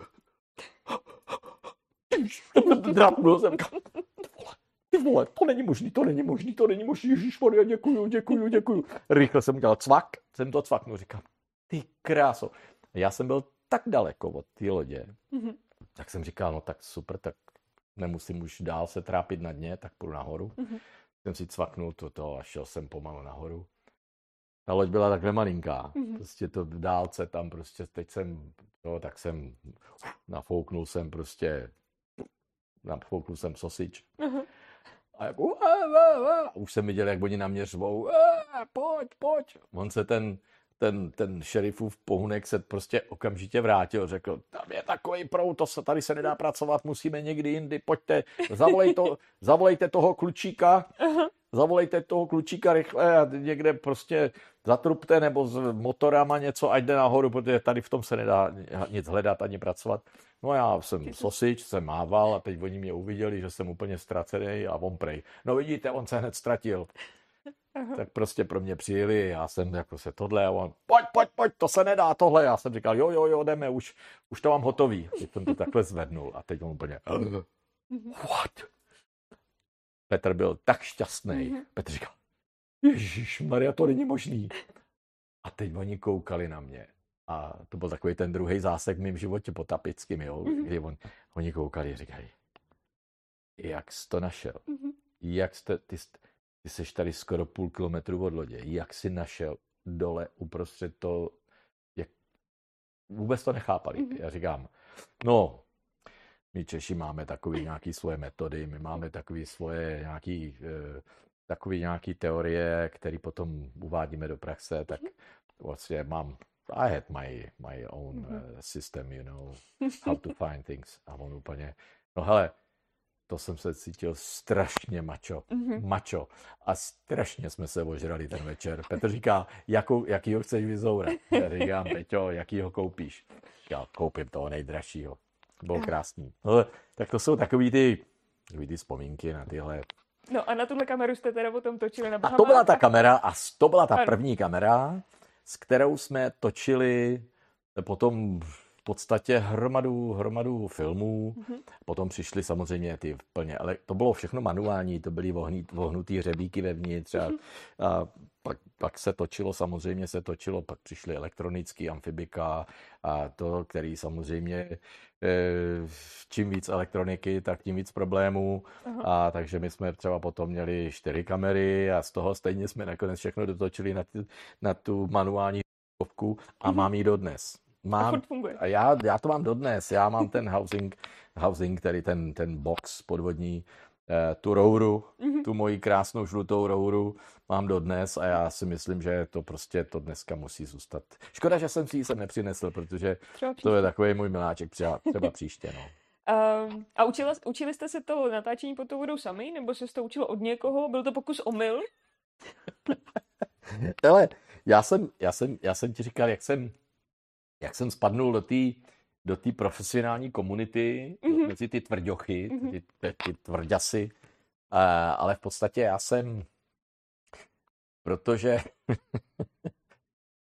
Drapnul jsem. říkal, Ty vole, ty vole, to není možný, to není možný, to není možný, ježišmarja, děkuju, děkuju, děkuju. Rychle jsem udělal cvak, jsem to cvaknul, říkám, ty kráso. Já jsem byl tak daleko od té lodě, Mhm. tak jsem říkal, no tak super, tak nemusím už dál se trápit na dně, tak půjdu nahoru. Mhm. Jsem si cvaknul toto a šel jsem pomalu nahoru. Ta loď byla takhle malinká, Mhm. prostě to v dálce tam prostě, teď jsem, no, tak jsem, nafouknul jsem prostě, nafouknul jsem sosič. Aha. A jako, "Ua, ua, ua." už jsem viděl, jak oni na mě řvou, "Ua, pojď, pojď. On se ten, ten, ten šerifův pohunek se prostě okamžitě vrátil, řekl, tam je takový prout, to se, tady se nedá pracovat, musíme někdy jindy, pojďte, zavolej to, zavolejte toho klučíka, zavolejte toho klučíka rychle a někde prostě zatrupte nebo s motorama něco, ať jde nahoru, protože tady v tom se nedá nic hledat ani pracovat. No já jsem sosič, jsem mával a teď oni mě uviděli, že jsem úplně ztracený a on prej. No vidíte, on se hned ztratil. Aha. Tak prostě pro mě přijeli, já jsem jako se tohle a on, pojď, pojď, pojď, to se nedá, tohle. Já jsem říkal, jo, jo, jo, jdeme, už, už to mám hotový. Teď jsem to takhle zvednul a teď on úplně, mhm. what? Petr byl tak šťastný. Mm-hmm. Petr říkal, Ježíš Maria, to není možný. A teď oni koukali na mě. A to byl takový ten druhý zásek v mém životě po Tapickým, jo, mm-hmm. kdy on, oni koukali a říkají, jak jsi to našel? Mm-hmm. Jak jste, ty, ty jsi tady skoro půl kilometru od lodě, jak jsi našel dole uprostřed to, jak vůbec to nechápali. Mm-hmm. Já říkám, no, my Češi máme takový nějaký svoje metody, my máme takový svoje nějaký, eh, takový nějaký teorie, které potom uvádíme do praxe, tak mhm. vlastně mám I had my, my own uh, system, you know, how to find things. A on úplně, no hele, to jsem se cítil strašně mačo, mm-hmm. mačo. A strašně jsme se ožrali ten večer. Petr říká, jakou, jaký ho chceš vyzourat? Já říkám, Peťo, jaký ho koupíš? Já koupím toho nejdražšího. Bylo krásný. No, tak to jsou takový ty, takový ty vzpomínky na tyhle. No a na tuhle kameru jste teda potom točili na Bahamách? A to byla ta kamera, a to byla ta první kamera, s kterou jsme točili potom v podstatě hromadu, hromadu filmů. Mm-hmm. Potom přišly samozřejmě ty plně, ale to bylo všechno manuální, to byly vohnut, vohnutý hřebíky vevnitř a, mm-hmm. a pak, pak se točilo, samozřejmě se točilo, pak přišly elektronický amfibika a to, který samozřejmě eh, čím víc elektroniky, tak tím víc problémů. Aha. A takže my jsme třeba potom měli čtyři kamery a z toho stejně jsme nakonec všechno dotočili na, na tu manuální a mhm. mám ji dodnes. Mám, a, a já, já to mám dodnes. Já mám ten housing, housing který ten, ten box podvodní, eh, tu rouru, mm-hmm. tu moji krásnou žlutou rouru mám dodnes a já si myslím, že to prostě to dneska musí zůstat. Škoda, že jsem si ji sem nepřinesl, protože to je takový můj miláček třeba, třeba příště. No. Um, a učila, učili jste se to natáčení pod tou vodou sami, nebo se to učilo od někoho? Byl to pokus omyl? Ale já jsem, já, jsem, já jsem ti říkal, jak jsem jak jsem spadnul do té do té profesionální komunity, mm-hmm. mezi ty tvrdochy, mm-hmm. ty, ty, ty tvrďasy, uh, ale v podstatě já jsem, protože uh,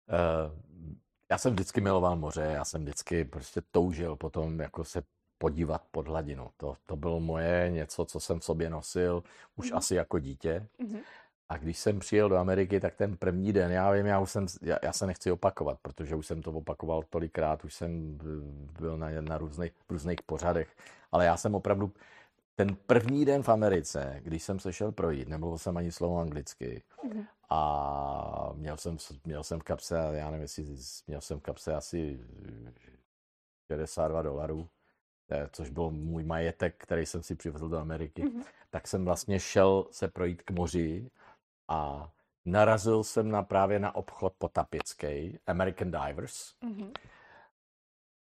já jsem vždycky miloval moře, já jsem vždycky prostě toužil potom jako se podívat pod hladinu. To, to bylo moje něco, co jsem v sobě nosil už mm-hmm. asi jako dítě. Mm-hmm. A když jsem přijel do Ameriky, tak ten první den, já vím, já, už jsem, já, já se nechci opakovat, protože už jsem to opakoval tolikrát, už jsem byl na, na různých, různých pořadech, ale já jsem opravdu, ten první den v Americe, když jsem se šel projít, nemluvil jsem ani slovo anglicky mm. a měl jsem, měl jsem v kapse, já nevím, jestli měl jsem v kapse asi 62 dolarů, eh, což byl můj majetek, který jsem si přivezl do Ameriky, mm-hmm. tak jsem vlastně šel se projít k moři a narazil jsem na právě na obchod potapický, American Divers. Mm-hmm.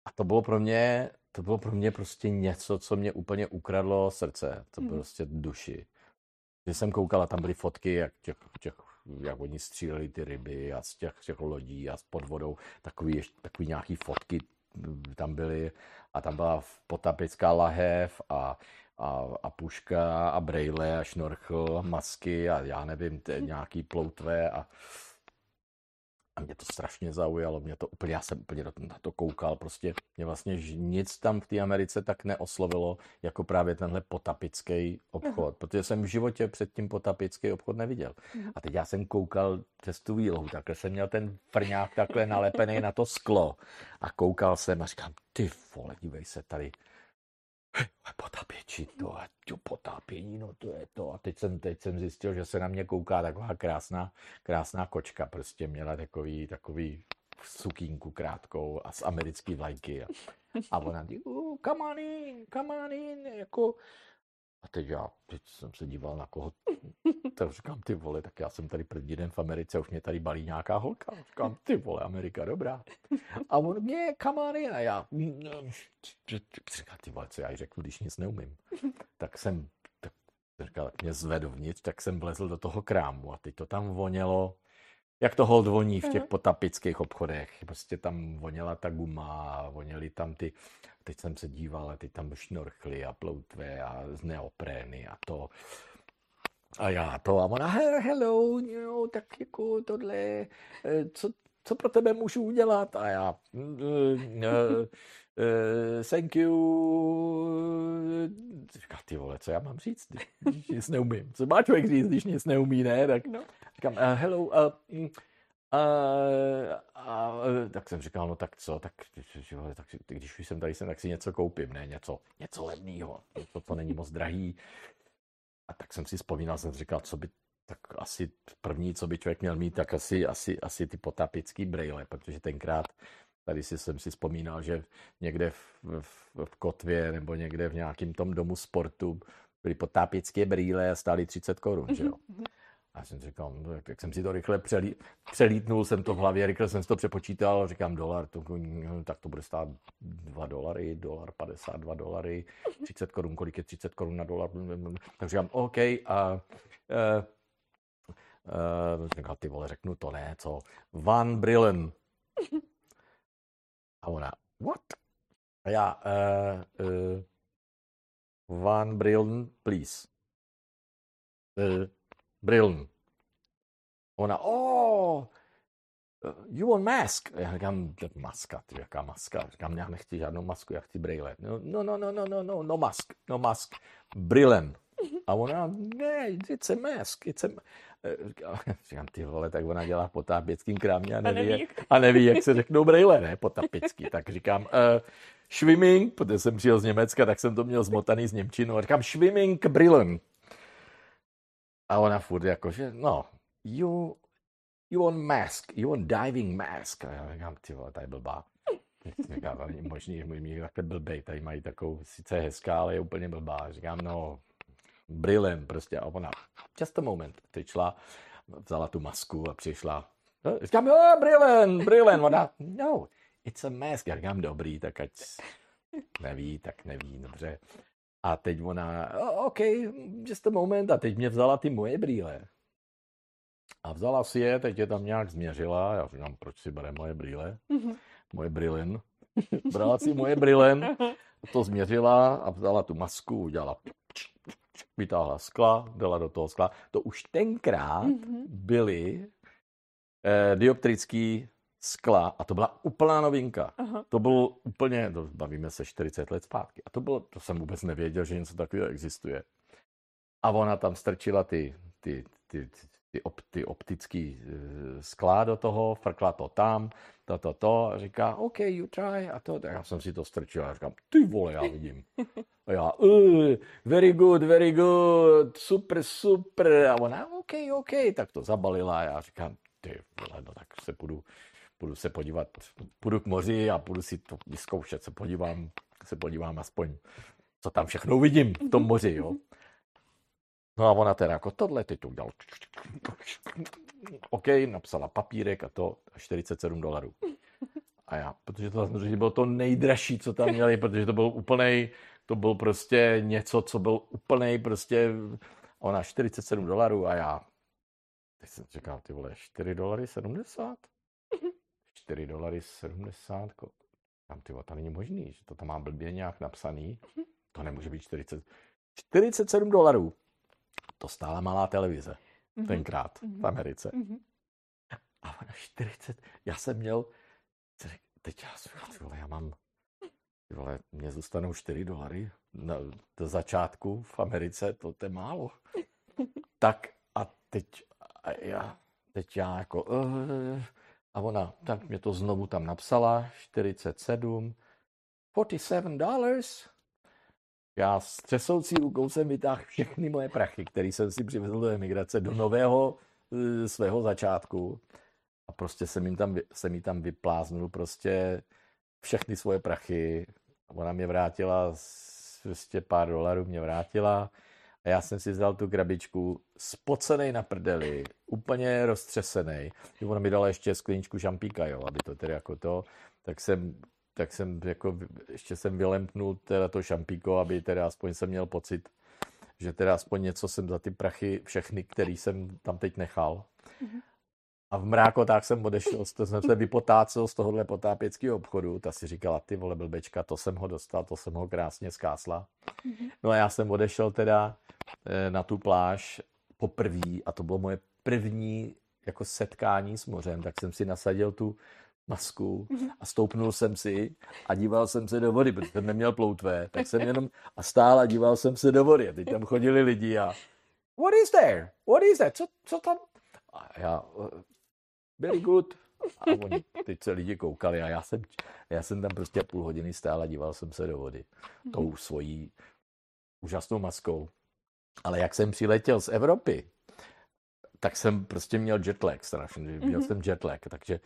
A to bylo pro mě, to bylo pro mě prostě něco, co mě úplně ukradlo srdce, to bylo mm-hmm. prostě duši. Když jsem koukala, tam byly fotky, jak, těch, těch, jak oni stříleli ty ryby a z těch, těch lodí a s pod vodou, takový, takový nějaký fotky tam byly a tam byla potapická lahev a a, a puška a brejle a šnorchl, masky a já nevím, te, nějaký ploutve a, a mě to strašně zaujalo, mě to úplně, já jsem úplně na to koukal, prostě mě vlastně nic tam v té Americe tak neoslovilo, jako právě tenhle potapický obchod, Aha. protože jsem v životě předtím potapický obchod neviděl. Aha. A teď já jsem koukal přes tu výlohu, takhle jsem měl ten frňák takhle nalepený na to sklo a koukal jsem a říkám, ty vole, dívej se tady, Potápěči to a to potápění, no to je to. A teď jsem, teď jsem zjistil, že se na mě kouká taková krásná, krásná kočka. Prostě měla takový, takový sukínku krátkou a z americký vlajky. A, a ona říká, oh, come on in, come on in, jako A teď já, teď jsem se díval na koho, tak říkám, ty vole, tak já jsem tady první den v Americe, už mě tady balí nějaká holka. Říkám, ty vole, Amerika, dobrá. A on mě, come on in. A já, říkám, ty vole, co já jí řeknu, když nic neumím. Tak jsem, tak, říkal, tak mě zvedl vnitř, tak jsem vlezl do toho krámu a teď to tam vonělo, jak to hold voní v těch potapických obchodech. Prostě tam voněla ta guma, voněly tam ty, teď jsem se díval, a teď tam šnorchly a ploutve a z neoprény a to. A já to a ona, hello, jo, tak jako tohle, eh, co, co pro tebe můžu udělat? A já, uh, uh, thank you. Říká, ty vole, co já mám říct, když nic neumím. Co má člověk říct, když nic neumí, ne? Tak no. říkám, uh, hello, uh, uh, uh, tak jsem říkal, no tak co, tak, tak když už jsem tady jsem, tak si něco koupím, ne, něco, něco levného, něco, co není moc drahý. A tak jsem si vzpomínal, jsem říkal, co by tak asi první, co by člověk měl mít, tak asi, asi, asi ty potapický brejle, protože tenkrát tady si jsem si vzpomínal, že někde v, v, v Kotvě nebo někde v nějakém tom domu sportu byly potápěcké brýle a stály 30 korun, že jo. A jsem říkal, no, jak, jak jsem si to rychle přelí, přelítnul, jsem to v hlavě, rychle jsem si to přepočítal, říkám dolar, to, no, tak to bude stát 2 dolary, dolar 52 dolary, 30 korun, kolik je 30 korun na dolar, tak říkám, OK, a uh, uh, říkal, ty vole, řeknu to ne, co, Van Brillen. Ona, what? A já, uh, uh, Van Brillen, please. Uh, Brillen. Ona, oh, you want mask? Já říkám, maska, ty jaká maska? Říkám, já nechci žádnou masku, já chci brýle. No, no, no, no, no, no, no, no mask, no mask. Brillen. A ona, ne, it's a mask, it's a... Říkám, ty vole, tak ona dělá po tápěckým krámě a neví, a neví, jak, a neví, jak se řeknou brejle, ne, po tapický. Tak říkám, uh, Schwimming, protože jsem přijel z Německa, tak jsem to měl zmotaný z Němčinu. A říkám, Schwimming Brillen. A ona furt jakože, no, you, you want mask, you want diving mask. A já říkám, ty vole, tady blbá. Říkám, není možný, že můj takhle blbej, tady mají takovou, sice hezká, ale je úplně blbá. Říkám, no, brilem prostě. A ona, just a moment, teď šla, vzala tu masku a přišla. No, říkám, jo, brillen, brillen. Ona, no, it's a mask. Já říkám, dobrý, tak ať neví, tak neví, dobře. A teď ona, oh, OK, just a moment. A teď mě vzala ty moje brýle. A vzala si je, teď je tam nějak změřila. Já říkám, proč si bere moje brýle? Mm-hmm. Moje brilin. Brala si moje brilin, to změřila a vzala tu masku, udělala vytáhla skla, dala do toho skla. To už tenkrát mm-hmm. byly eh, dioptrický skla a to byla úplná novinka. Aha. To bylo úplně, to bavíme se 40 let zpátky. A to bylo, to jsem vůbec nevěděl, že něco takového existuje. A ona tam strčila ty, ty, ty, ty, ty, op, ty optický uh, skla do toho, frkla to tam, to, to, to, a říká, OK, you try, a to, tak já jsem si to strčil a říkám, ty vole, já vidím. A já, uh, very good, very good, super, super, a ona, OK, OK, tak to zabalila a já říkám, ty vole, no tak se půjdu, půjdu se podívat, půjdu k moři a půjdu si to vyzkoušet, se podívám, se podívám aspoň, co tam všechno uvidím v tom moři, jo. No a ona teda jako tohle, teď to udělal. OK, napsala papírek a to 47 dolarů. A já, protože to že bylo to nejdražší, co tam měli, protože to byl úplnej, to byl prostě něco, co byl úplnej prostě, ona 47 dolarů a já, teď jsem čekal, ty vole, 4 dolary 70? 4 dolary 70, tam ty to není možný, že to tam má blbě nějak napsaný, to nemůže být 40, 47 dolarů to stála malá televize mm-hmm. tenkrát mm-hmm. v Americe. Mm-hmm. A ona 40, já jsem měl, teď já jsem, vole, já mám, vole, mě zůstanou 4 dolary na, do začátku v Americe, to, to je málo. tak a teď a já, teď já jako, uh, a ona, tak mě to znovu tam napsala, 47, 47 dollars, já s třesoucí rukou jsem vytáhl všechny moje prachy, které jsem si přivezl do emigrace, do nového uh, svého začátku. A prostě jsem jim tam, jsem jim tam vypláznul prostě všechny svoje prachy. Ona mě vrátila, prostě pár dolarů mě vrátila. A já jsem si vzal tu krabičku, spocený na prdeli, úplně roztřesený. Ona mi dala ještě skleničku šampíka, jo, aby to tedy jako to, tak jsem tak jsem jako, ještě jsem vylempnul teda to šampíko, aby teda aspoň jsem měl pocit, že teda aspoň něco jsem za ty prachy, všechny, který jsem tam teď nechal. Mm-hmm. A v mrákotách jsem odešel, to jsem se vypotácel z tohohle potápěckého obchodu. Ta si říkala, ty vole blbečka, to jsem ho dostal, to jsem ho krásně zkásla. Mm-hmm. No a já jsem odešel teda eh, na tu pláž poprvé a to bylo moje první jako setkání s mořem, tak jsem si nasadil tu masku mhm. a stoupnul jsem si a díval jsem se do vody, protože jsem neměl ploutvé, tak jsem jenom a stál a díval jsem se do vody. A teď tam chodili lidi a what is there? What is that? Co, co tam? A já, uh, very good. A oni, teď se lidi koukali a já jsem, já jsem tam prostě půl hodiny stál a díval jsem se do vody. Mhm. Tou svojí úžasnou maskou. Ale jak jsem přiletěl z Evropy, tak jsem prostě měl jetlag strašně. Měl mm-hmm. jsem jetlag, takže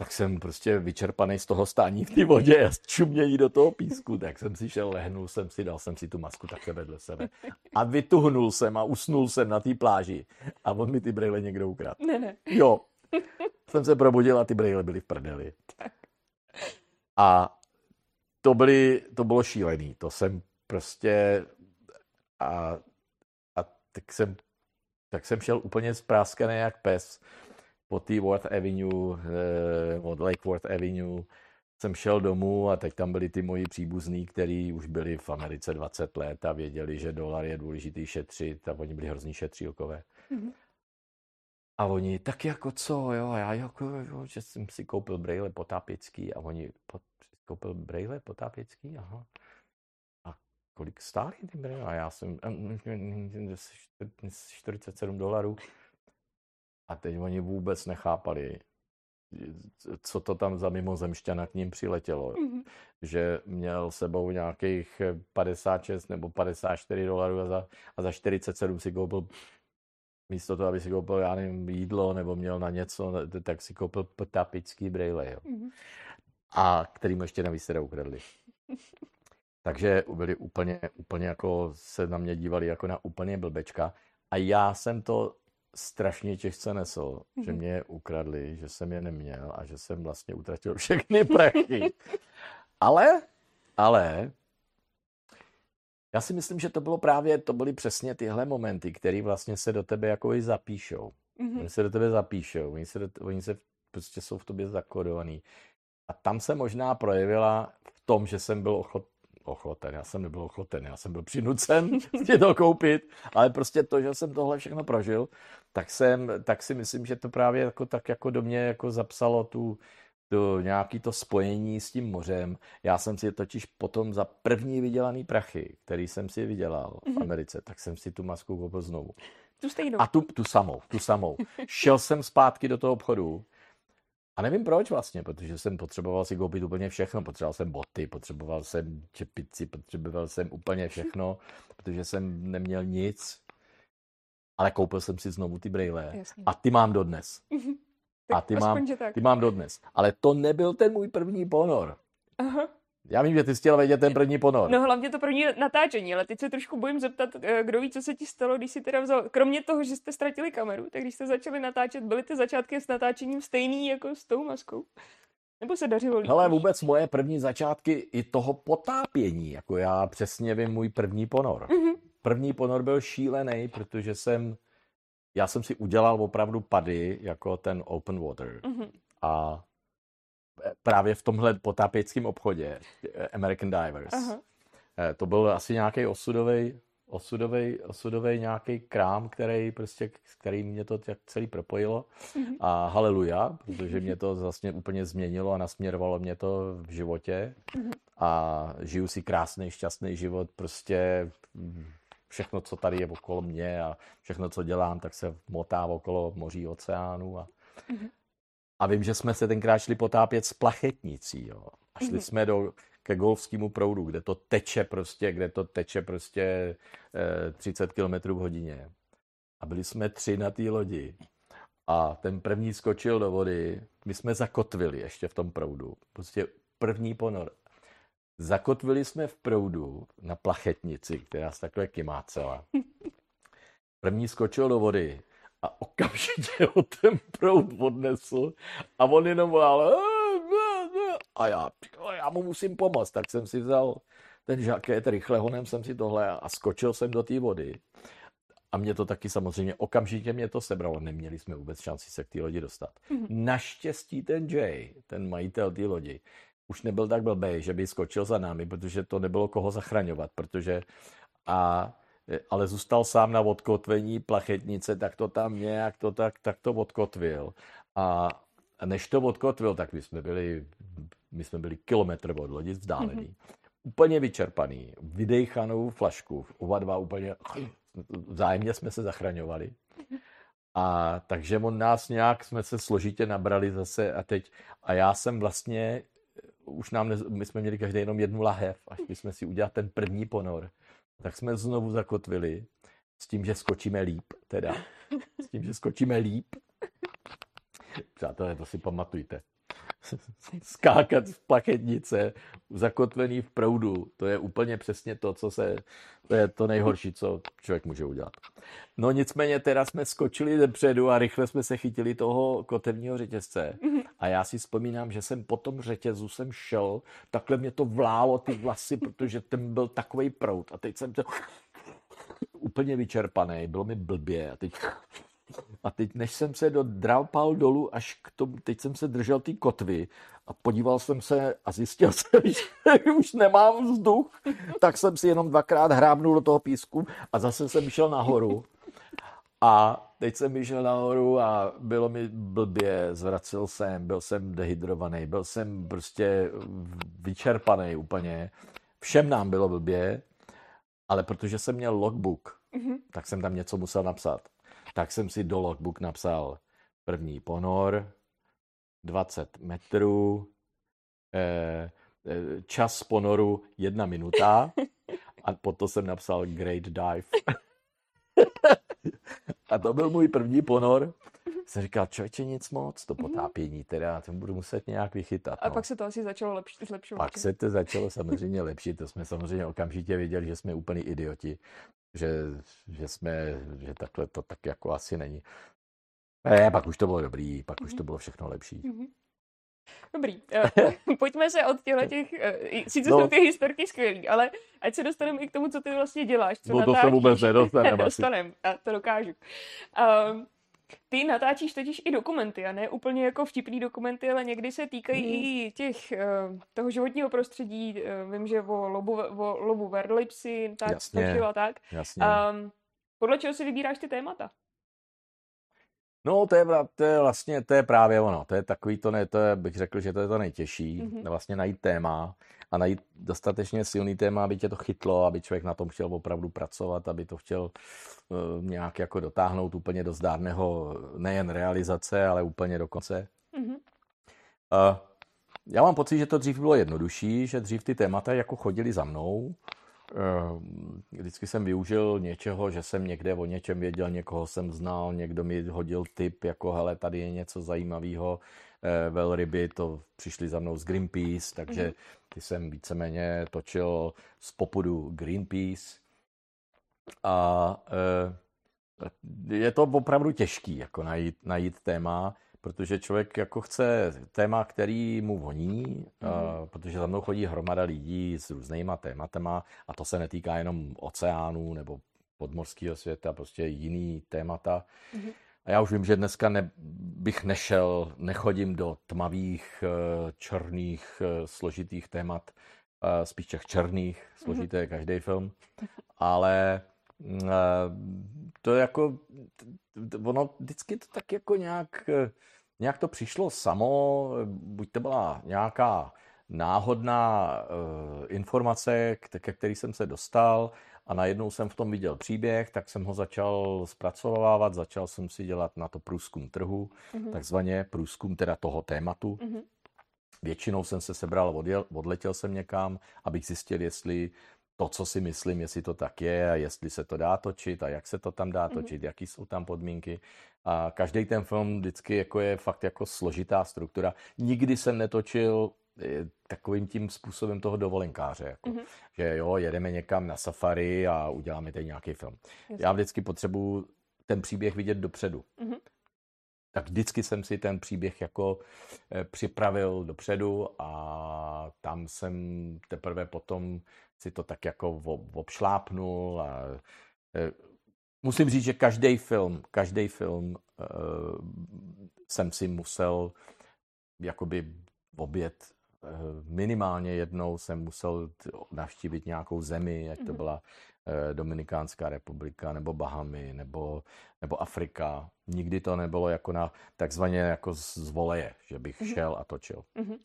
tak jsem prostě vyčerpaný z toho stání v té vodě a čumění do toho písku, tak jsem si šel, lehnul jsem si, dal jsem si tu masku takhle vedle sebe a vytuhnul jsem a usnul jsem na té pláži a on mi ty brejle někdo ukradl. Ne, ne. Jo. Jsem se probudil a ty brejle byly v prdeli. A to, byly, to bylo šílený. To jsem prostě a, a tak jsem tak jsem šel úplně zpráskaný jak pes po té Worth Avenue, eh, od Lake Worth Avenue, jsem šel domů a teď tam byli ty moji příbuzní, kteří už byli v Americe 20 let a věděli, že dolar je důležitý šetřit a oni byli hrozný šetřílkové. Mm-hmm. A oni, tak jako co, jo, a já jako, jo, že jsem si koupil brejle potápěcký a oni, pot, koupil brejle potápěcký, aha. A kolik stály ty brejle? A já jsem, 47 dolarů. A teď oni vůbec nechápali, co to tam za mimozemšťana k ním přiletělo. Mm-hmm. Že měl sebou nějakých 56 nebo 54 dolarů a za, a za 47 si koupil místo toho, aby si koupil, já nevím, jídlo nebo měl na něco, tak si koupil tapický brejle, jo. Mm-hmm. A který mu ještě navíc teda ukradli. Takže byli úplně, úplně jako se na mě dívali jako na úplně blbečka. A já jsem to strašně těžce nesl, mm-hmm. že mhm. mě je ukradli, že jsem je neměl a že jsem vlastně utratil všechny prachy. ale, ale, já si myslím, že to bylo právě, to byly přesně tyhle momenty, které vlastně se do tebe jako i zapíšou. Mm-hmm. Oni se do tebe zapíšou, oni se, do, oni se prostě jsou v tobě zakodovaný. A tam se možná projevila v tom, že jsem byl ochot, ochoten, já jsem nebyl ochoten, já jsem byl přinucen si to koupit, ale prostě to, že jsem tohle všechno prožil, tak, jsem, tak si myslím, že to právě jako, tak jako do mě jako zapsalo tu, do nějaký to spojení s tím mořem. Já jsem si totiž potom za první vydělaný prachy, který jsem si vydělal v mhm. Americe, tak jsem si tu masku koupil znovu. Tu stejnou. A tu, tu samou, tu samou. Šel jsem zpátky do toho obchodu a nevím proč vlastně, protože jsem potřeboval si koupit úplně všechno. Potřeboval jsem boty, potřeboval jsem čepici, potřeboval jsem úplně všechno, protože jsem neměl nic. Ale koupil jsem si znovu ty brejle. Jasně. A ty mám dodnes. a ty mám, ty mám dodnes. Ale to nebyl ten můj první ponor. Aha. Já vím, že ty jsi chtěla vědět ten první ponor. No hlavně to první natáčení, ale teď se trošku bojím zeptat, eh, kdo ví, co se ti stalo, když jsi teda vzal, kromě toho, že jste ztratili kameru, tak když jste začali natáčet, byly ty začátky s natáčením stejný jako s tou maskou? Nebo se dařilo líp? Hele, vůbec moje první začátky i toho potápění, jako já přesně vím můj první ponor. Mm-hmm. První ponor byl šílený, protože jsem, já jsem si udělal opravdu pady, jako ten open water. Mm-hmm. A právě v tomhle potápěckém obchodě, American Divers. Aha. Eh, to byl asi nějaký osudový osudový, osudový nějaký krám, který prostě, který mě to tak celý propojilo. Mm-hmm. A haleluja, protože mě to vlastně úplně změnilo a nasměrovalo mě to v životě. Mm-hmm. A žiju si krásný, šťastný život, prostě všechno, co tady je okolo mě a všechno, co dělám, tak se motá okolo moří, oceánu a, mm-hmm. A vím, že jsme se tenkrát šli potápět s plachetnicí, jo. A šli mm-hmm. jsme do, ke golfskému proudu, kde to teče prostě, kde to teče prostě eh, 30 km v hodině. A byli jsme tři na té lodi. A ten první skočil do vody, my jsme zakotvili ještě v tom proudu. Prostě první ponor. Zakotvili jsme v proudu na plachetnici, která se takhle kymácela. První skočil do vody a okamžitě ho ten proud odnesl a on jenom volal a já, já mu musím pomoct, tak jsem si vzal ten žaket, rychle honem jsem si tohle a skočil jsem do té vody. A mě to taky samozřejmě, okamžitě mě to sebralo. Neměli jsme vůbec šanci se k té lodi dostat. Mm-hmm. Naštěstí ten Jay, ten majitel té lodi, už nebyl tak blbý, že by skočil za námi, protože to nebylo koho zachraňovat, protože a ale zůstal sám na odkotvení plachetnice, tak to tam nějak to tak, tak to odkotvil. A než to odkotvil, tak my jsme byli, my jsme byli kilometr od lodi vzdálený. Mm-hmm. Úplně vyčerpaný, vydejchanou flašku, oba dva úplně vzájemně jsme se zachraňovali. A takže on nás nějak jsme se složitě nabrali zase a teď, a já jsem vlastně, už nám, ne, my jsme měli každý jenom jednu lahev, až jsme si udělat ten první ponor, tak jsme znovu zakotvili s tím, že skočíme líp, teda. S tím, že skočíme líp. Přátelé, to si pamatujte. skákat v plachetnice, zakotvený v proudu. To je úplně přesně to, co se, to je to nejhorší, co člověk může udělat. No nicméně teda jsme skočili dopředu a rychle jsme se chytili toho kotevního řetězce. A já si vzpomínám, že jsem po tom řetězu jsem šel, takhle mě to vlálo ty vlasy, protože ten byl takový prout. A teď jsem to úplně vyčerpaný, bylo mi blbě a teď a teď, než jsem se dodrapal dolů, až k tomu, teď jsem se držel ty kotvy a podíval jsem se a zjistil jsem, že už nemám vzduch, tak jsem si jenom dvakrát hrábnul do toho písku a zase jsem šel nahoru. A teď jsem vyšel nahoru a bylo mi blbě, zvracel jsem, byl jsem dehydrovaný, byl jsem prostě vyčerpaný úplně. Všem nám bylo blbě, ale protože jsem měl logbook, mm-hmm. tak jsem tam něco musel napsat tak jsem si do logbook napsal první ponor, 20 metrů, eh, eh, čas ponoru jedna minuta a potom jsem napsal great dive. A to byl můj první ponor. Jsem říkal, člověče, nic moc, to mhm. potápění, teda to budu muset nějak vychytat. A no. pak se to asi začalo lepš- zlepšovat. Pak se to začalo samozřejmě lepšit, to jsme samozřejmě okamžitě věděli, že jsme úplný idioti, že, že jsme, že takhle to tak jako asi není. Ne, pak už to bylo dobrý, pak mm-hmm. už to mhm. bylo všechno lepší. Mm-hmm. Dobrý, uh, pojďme se od těchto těch, uh, sice no. jsou ty historky skvělý, ale ať se dostaneme i k tomu, co ty vlastně děláš, co no to se vůbec nedostaneme. Dostanem, já to dokážu. Uh, ty natáčíš totiž i dokumenty, a ne úplně jako vtipný dokumenty, ale někdy se týkají mm. i těch, uh, toho životního prostředí. Uh, vím, že o lobu, o lobu verlipsy, tak, Jasně. a tak. Jasně. Um, podle čeho si vybíráš ty témata? No, to je, to je vlastně, to je právě ono. To je takový to, ne, to je, bych řekl, že to je to nejtěžší. Mm-hmm. Vlastně najít téma a najít dostatečně silný téma, aby tě to chytlo, aby člověk na tom chtěl opravdu pracovat, aby to chtěl uh, nějak jako dotáhnout úplně do zdárného nejen realizace, ale úplně do konce. Mm-hmm. Uh, já mám pocit, že to dřív bylo jednodušší, že dřív ty témata jako chodili za mnou. Uh, vždycky jsem využil něčeho, že jsem někde o něčem věděl, někoho jsem znal, někdo mi hodil tip, jako hele, tady je něco zajímavého, Eh, velryby, to přišli za mnou z Greenpeace, takže mhm. ty jsem víceméně točil z popudu Greenpeace. A eh, je to opravdu těžký, jako najít, najít téma, protože člověk jako chce téma, který mu voní, mm. protože za mnou chodí hromada lidí s různýma tématama a to se netýká jenom oceánů nebo podmorského světa, prostě jiný témata. Mm. A já už vím, že dneska ne, bych nešel, nechodím do tmavých, eh, černých, eh, složitých témat, eh, spíš těch černých, složité je každý film, ale to jako, ono vždycky to tak jako nějak, nějak to přišlo samo, buď to byla nějaká náhodná informace, ke který jsem se dostal, a najednou jsem v tom viděl příběh, tak jsem ho začal zpracovávat, začal jsem si dělat na to průzkum trhu, mm-hmm. takzvaně průzkum teda toho tématu. Mm-hmm. Většinou jsem se sebral, odjel, odletěl jsem někam, abych zjistil, jestli to, co si myslím, jestli to tak je a jestli se to dá točit a jak se to tam dá mhm. točit, mm-hmm. jaký jsou tam podmínky. A každý ten film vždycky jako je fakt jako složitá struktura. Nikdy jsem netočil takovým tím způsobem toho dovolenkáře. Jako. Mm-hmm. Že jo, jedeme někam na safari a uděláme tady nějaký film. Jasně. Já vždycky potřebuji ten příběh vidět dopředu. Mm-hmm. Tak vždycky jsem si ten příběh jako eh, připravil dopředu a tam jsem teprve potom si to tak jako obšlápnul a eh, musím říct, že každý film, každý film uh, jsem si musel jakoby obět minimálně jednou jsem musel navštívit nějakou zemi, jak to mhm. byla Dominikánská republika, nebo Bahamy, nebo, nebo Afrika. Nikdy to nebylo jako na takzvaně jako z voleje, že bych mm-hmm. šel a točil. Mm-hmm.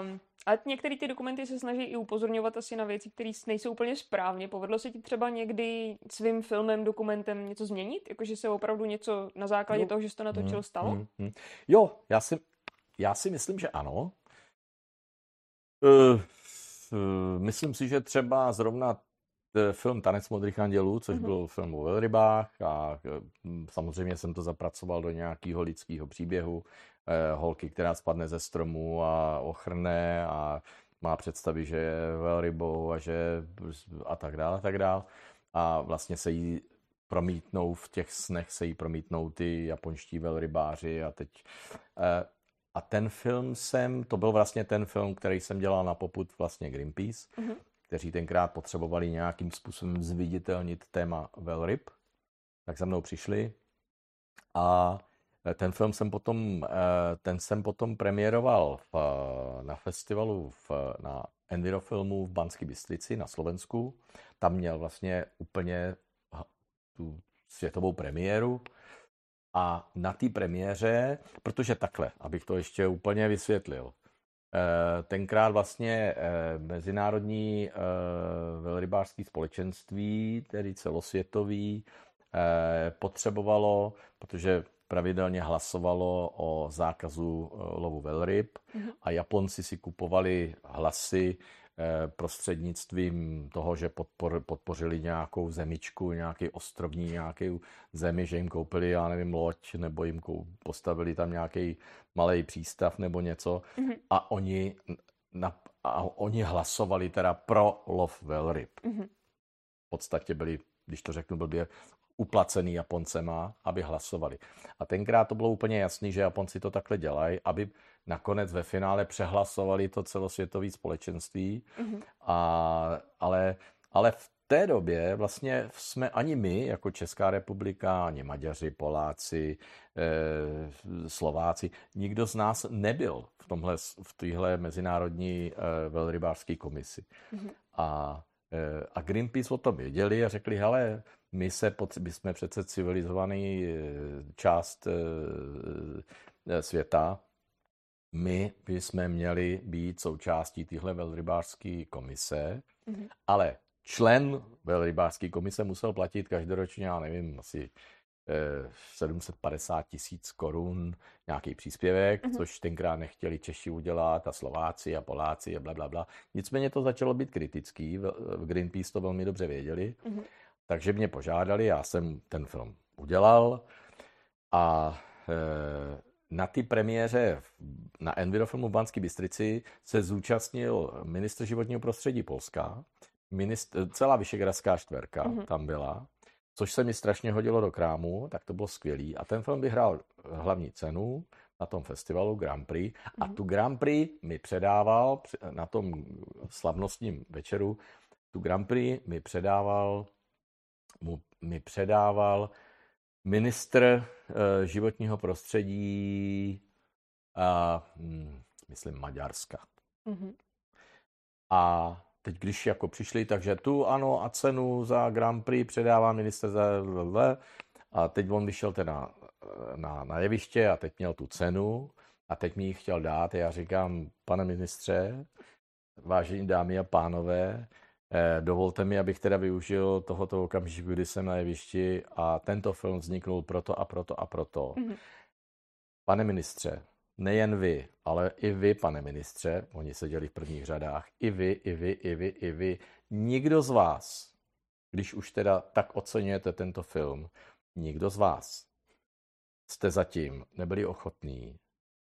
Um, ale některé ty dokumenty se snaží i upozorňovat asi na věci, které nejsou úplně správně. Povedlo se ti třeba někdy svým filmem, dokumentem něco změnit? Jakože se opravdu něco na základě jo. toho, že jsi to natočil, hmm, stalo? Hmm, hmm. Jo, já si, já si myslím, že ano. Uh, uh, myslím si, že třeba zrovna film Tanec modrých andělů, což mm-hmm. byl film o velrybách a samozřejmě jsem to zapracoval do nějakého lidského příběhu. Eh, holky, která spadne ze stromu a ochrne a má představy, že je velrybou a že a tak dále a tak dále. A vlastně se jí promítnou v těch snech se jí promítnou ty japonští velrybáři a teď a ten film jsem, to byl vlastně ten film, který jsem dělal na poput vlastně Greenpeace, mm-hmm. Kteří tenkrát potřebovali nějakým způsobem zviditelnit téma velryb, tak za mnou přišli a Eh, ten film jsem potom, eh, ten jsem potom premiéroval v, eh, na festivalu v, na Envirofilmu v Banské Bystrici na Slovensku. Tam měl vlastně úplně tu světovou premiéru. A na té premiéře, protože takhle, abych to ještě úplně vysvětlil, tenkrát vlastně Mezinárodní velrybářské společenství, tedy celosvětový, potřebovalo, protože pravidelně hlasovalo o zákazu eh, lovu velryb mm-hmm. a Japonci si kupovali hlasy eh, prostřednictvím toho, že podpor, podpořili nějakou zemičku, nějaký ostrovní, nějaký zemi, že jim koupili, já nevím, loď, nebo jim postavili tam nějaký malý přístav nebo něco mm-hmm. a oni, na, a oni hlasovali teda pro lov velryb. Mm-hmm. V podstatě byli, když to řeknu blbě, uplacený Japoncema, aby hlasovali. A tenkrát to bylo úplně jasný, že Japonci to takhle dělají, aby nakonec ve finále přehlasovali to celosvětové společenství. Mm-hmm. A, ale, ale v té době vlastně jsme ani my, jako Česká republika, ani Maďaři, Poláci, eh, Slováci, nikdo z nás nebyl v, tomhle, v téhle mezinárodní eh, velrybářské komisi. Mm-hmm. A, eh, a Greenpeace o tom věděli a řekli, hele, my, se, my jsme přece civilizovaný eh, část eh, eh, světa, my bychom měli být součástí téhle velrybářské komise, mm-hmm. ale člen velrybářské komise musel platit každoročně, já nevím, asi 750 tisíc korun nějaký příspěvek, mm-hmm. což tenkrát nechtěli Češi udělat a Slováci a Poláci a bla, bla, bla. Nicméně to začalo být kritický, v Greenpeace to velmi dobře věděli. Mm-hmm. Takže mě požádali, já jsem ten film udělal a e, na ty premiéře na Envirofilmu v Banské Bystrici se zúčastnil ministr životního prostředí Polska, ministr, celá Vyšegradská čtverka mm-hmm. tam byla, což se mi strašně hodilo do krámu, tak to bylo skvělý. A ten film vyhrál hlavní cenu na tom festivalu Grand Prix a mm-hmm. tu Grand Prix mi předával na tom slavnostním večeru, tu Grand Prix mi předával mu, mi předával ministr uh, životního prostředí, uh, hm, myslím Maďarska. Mm-hmm. A teď, když jako přišli, takže tu ano a cenu za Grand Prix předává minister za a teď on vyšel teda eh, na, na jeviště a teď měl tu cenu a teď mi ji chtěl dát. Já říkám, pane ministře, vážení dámy a pánové, Eh, dovolte mi, abych teda využil tohoto okamžiku, kdy jsem na jevišti a tento film vzniknul proto a proto a proto. Mm-hmm. Pane ministře, nejen vy, ale i vy, pane ministře, oni seděli v prvních řadách, i vy, i vy, i vy, i vy, nikdo z vás, když už teda tak oceňujete tento film, nikdo z vás jste zatím nebyli ochotní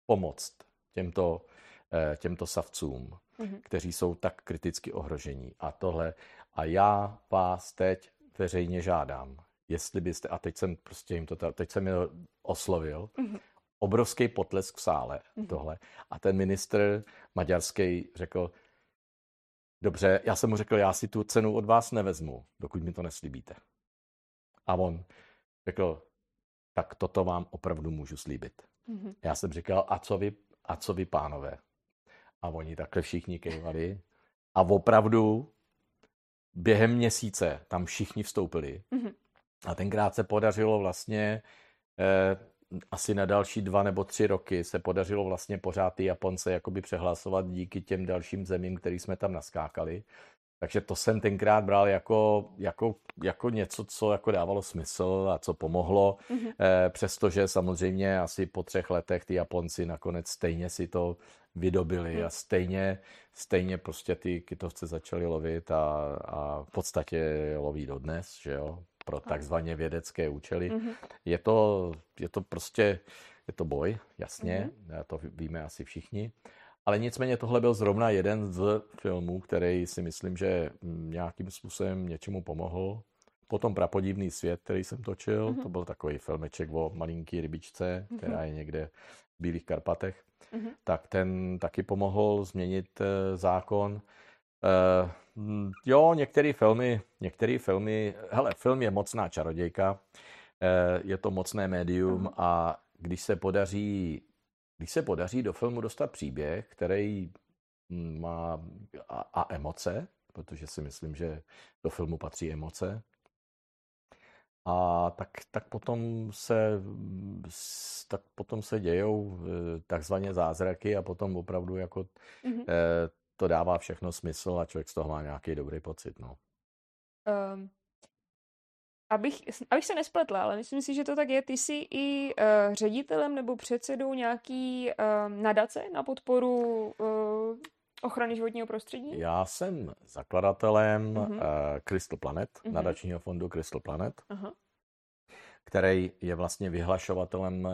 pomoct těmto eh, těmto savcům, mm-hmm. kteří jsou tak kriticky ohrožení. A tohle. A já vás teď veřejně žádám, jestli byste, a teď jsem prostě jim to, teď jsem je oslovil, mm-hmm. obrovský potlesk v sále, mm-hmm. tohle. A ten ministr maďarský řekl, dobře, já jsem mu řekl, já si tu cenu od vás nevezmu, dokud mi to neslíbíte. A on řekl, tak toto vám opravdu můžu slíbit. Mm-hmm. Já jsem říkal, a co vy, a co vy pánové? A oni takhle všichni kejvali. A opravdu během měsíce tam všichni vstoupili. Mm-hmm. A tenkrát se podařilo vlastně eh, asi na další dva nebo tři roky se podařilo vlastně pořád ty Japonce jakoby přehlasovat díky těm dalším zemím, který jsme tam naskákali. Takže to jsem tenkrát bral jako, jako, jako něco, co jako dávalo smysl a co pomohlo, mm-hmm. eh, přestože samozřejmě asi po třech letech ty Japonci nakonec stejně si to vydobili mm. a stejně, stejně prostě ty kytovce začaly lovit a, a v podstatě loví dodnes, že jo, pro takzvaně vědecké účely. Mm-hmm. Je, to, je to prostě, je to boj, jasně, mm-hmm. to víme asi všichni. Ale nicméně tohle byl zrovna jeden z filmů, který si myslím, že nějakým způsobem něčemu pomohl. Potom Prapodivný svět, který jsem točil, mm-hmm. to byl takový filmeček o malinký rybičce, mm-hmm. která je někde Bílých Karpatech. Mm-hmm. Tak ten taky pomohl změnit uh, zákon. Uh, jo, některé filmy, některé filmy, hele, film je mocná čarodějka, uh, je to mocné médium mm-hmm. a když se podaří když se podaří do filmu dostat příběh, který má a, a emoce, protože si myslím, že do filmu patří emoce, a tak, tak, potom se, tak potom se dějou eh, takzvaně zázraky a potom opravdu jako mm-hmm. to dává všechno smysl a člověk z toho má nějaký dobrý pocit. No. Um, abych, abych se nespletla, ale myslím si, že to tak je. Ty jsi i uh, ředitelem nebo předsedou nějaký uh, nadace na podporu uh, ochrany životního prostředí? Já jsem zakladatelem uh-huh. uh, Crystal Planet, uh-huh. nadačního fondu Crystal Planet, uh-huh. který je vlastně vyhlašovatelem uh,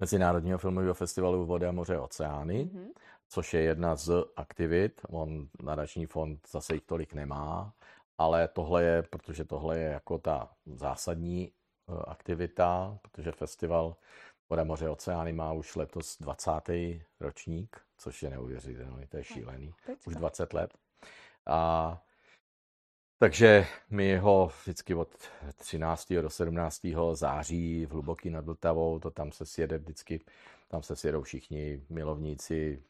Mezinárodního filmového festivalu Voda, moře, oceány, uh-huh. což je jedna z aktivit. On nadační fond zase jich tolik nemá, ale tohle je, protože tohle je jako ta zásadní eh, aktivita, protože festival Voda, moře, oceány má už letos 20. ročník, což je neuvěřitelné, to je šílený. Už 20 let. A takže my ho vždycky od 13. do 17. září v Hluboký nad Vltavou, to tam se sjede vždycky, tam se sjedou všichni milovníci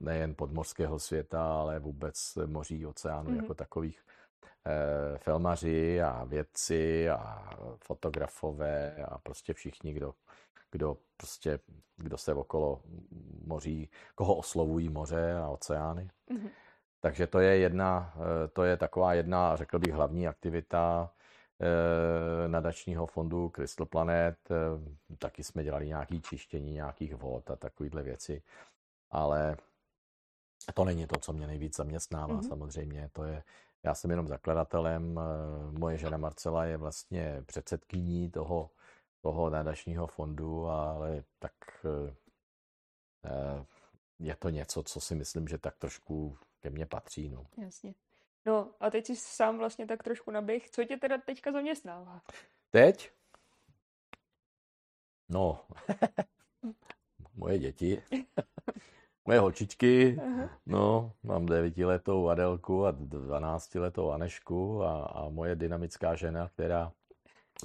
nejen podmořského světa, ale vůbec moří, oceánu mm-hmm. jako takových eh, filmaři a vědci a fotografové a prostě všichni, kdo, kdo prostě, kdo se okolo moří, koho oslovují moře a oceány. Mm-hmm. Takže to je jedna, eh, to je taková jedna, řekl bych, hlavní aktivita eh, nadačního fondu Crystal Planet. Eh, taky jsme dělali nějaké čištění nějakých vod a takovéhle věci. Ale to není to, co mě nejvíc zaměstnává mm-hmm. samozřejmě. To je, já jsem jenom zakladatelem, moje žena Marcela je vlastně předsedkyní toho, toho nadačního fondu, ale tak je to něco, co si myslím, že tak trošku ke mně patří. No. Jasně. No a teď jsi sám vlastně tak trošku naběh. Co tě teda teďka zaměstnává? Teď? No, moje děti, moje holčičky, no, mám devítiletou Adelku a dvanáctiletou Anešku a, a moje dynamická žena, která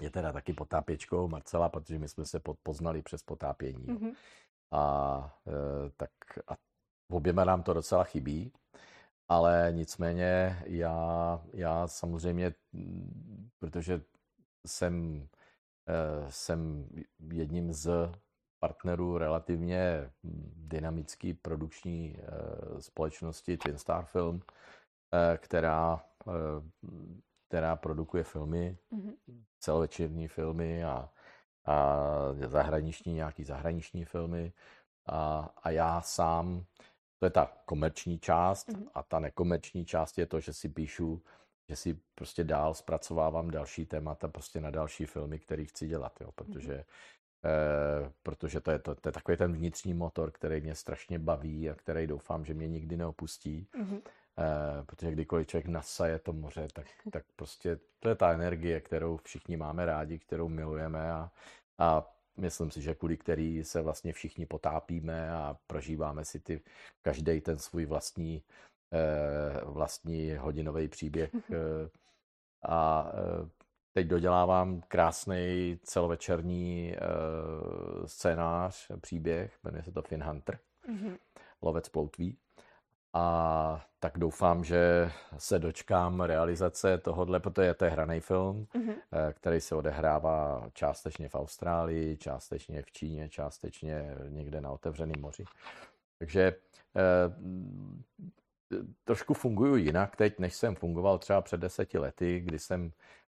je teda taky potápěčkou Marcela, protože my jsme se poznali přes potápění. Mm-hmm. A, e, tak, a oběma nám to docela chybí. Ale nicméně já, já samozřejmě, protože jsem, eh, jsem jedním z partnerů relativně dynamické produkční eh, společnosti Twin Star Film, eh, která, která produkuje filmy, mm-hmm. celovečerní filmy a, a zahraniční, nějaký zahraniční filmy. A, a já sám to je ta komerční část mm-hmm. a ta nekomerční část je to, že si píšu, že si prostě dál zpracovávám další témata prostě na další filmy, které chci dělat, jo, protože mm-hmm. Eh, protože to je, to, to je takový ten vnitřní motor, který mě strašně baví a který doufám, že mě nikdy neopustí. Mm-hmm. Protože kdykoliv člověk nasaje to moře, tak, tak prostě to je ta energie, kterou všichni máme rádi, kterou milujeme a, a myslím si, že kvůli který se vlastně všichni potápíme a prožíváme si ty každý ten svůj vlastní eh, vlastní hodinový příběh. a Teď dodělávám krásný celovečerní scénář, příběh, jmenuje se to Finn Hunter, mm-hmm. lovec ploutví. A tak doufám, že se dočkám realizace tohohle, protože to je hraný film, mm-hmm. který se odehrává částečně v Austrálii, částečně v Číně, částečně někde na otevřeném moři. Takže eh, trošku funguju jinak teď, než jsem fungoval třeba před deseti lety, kdy jsem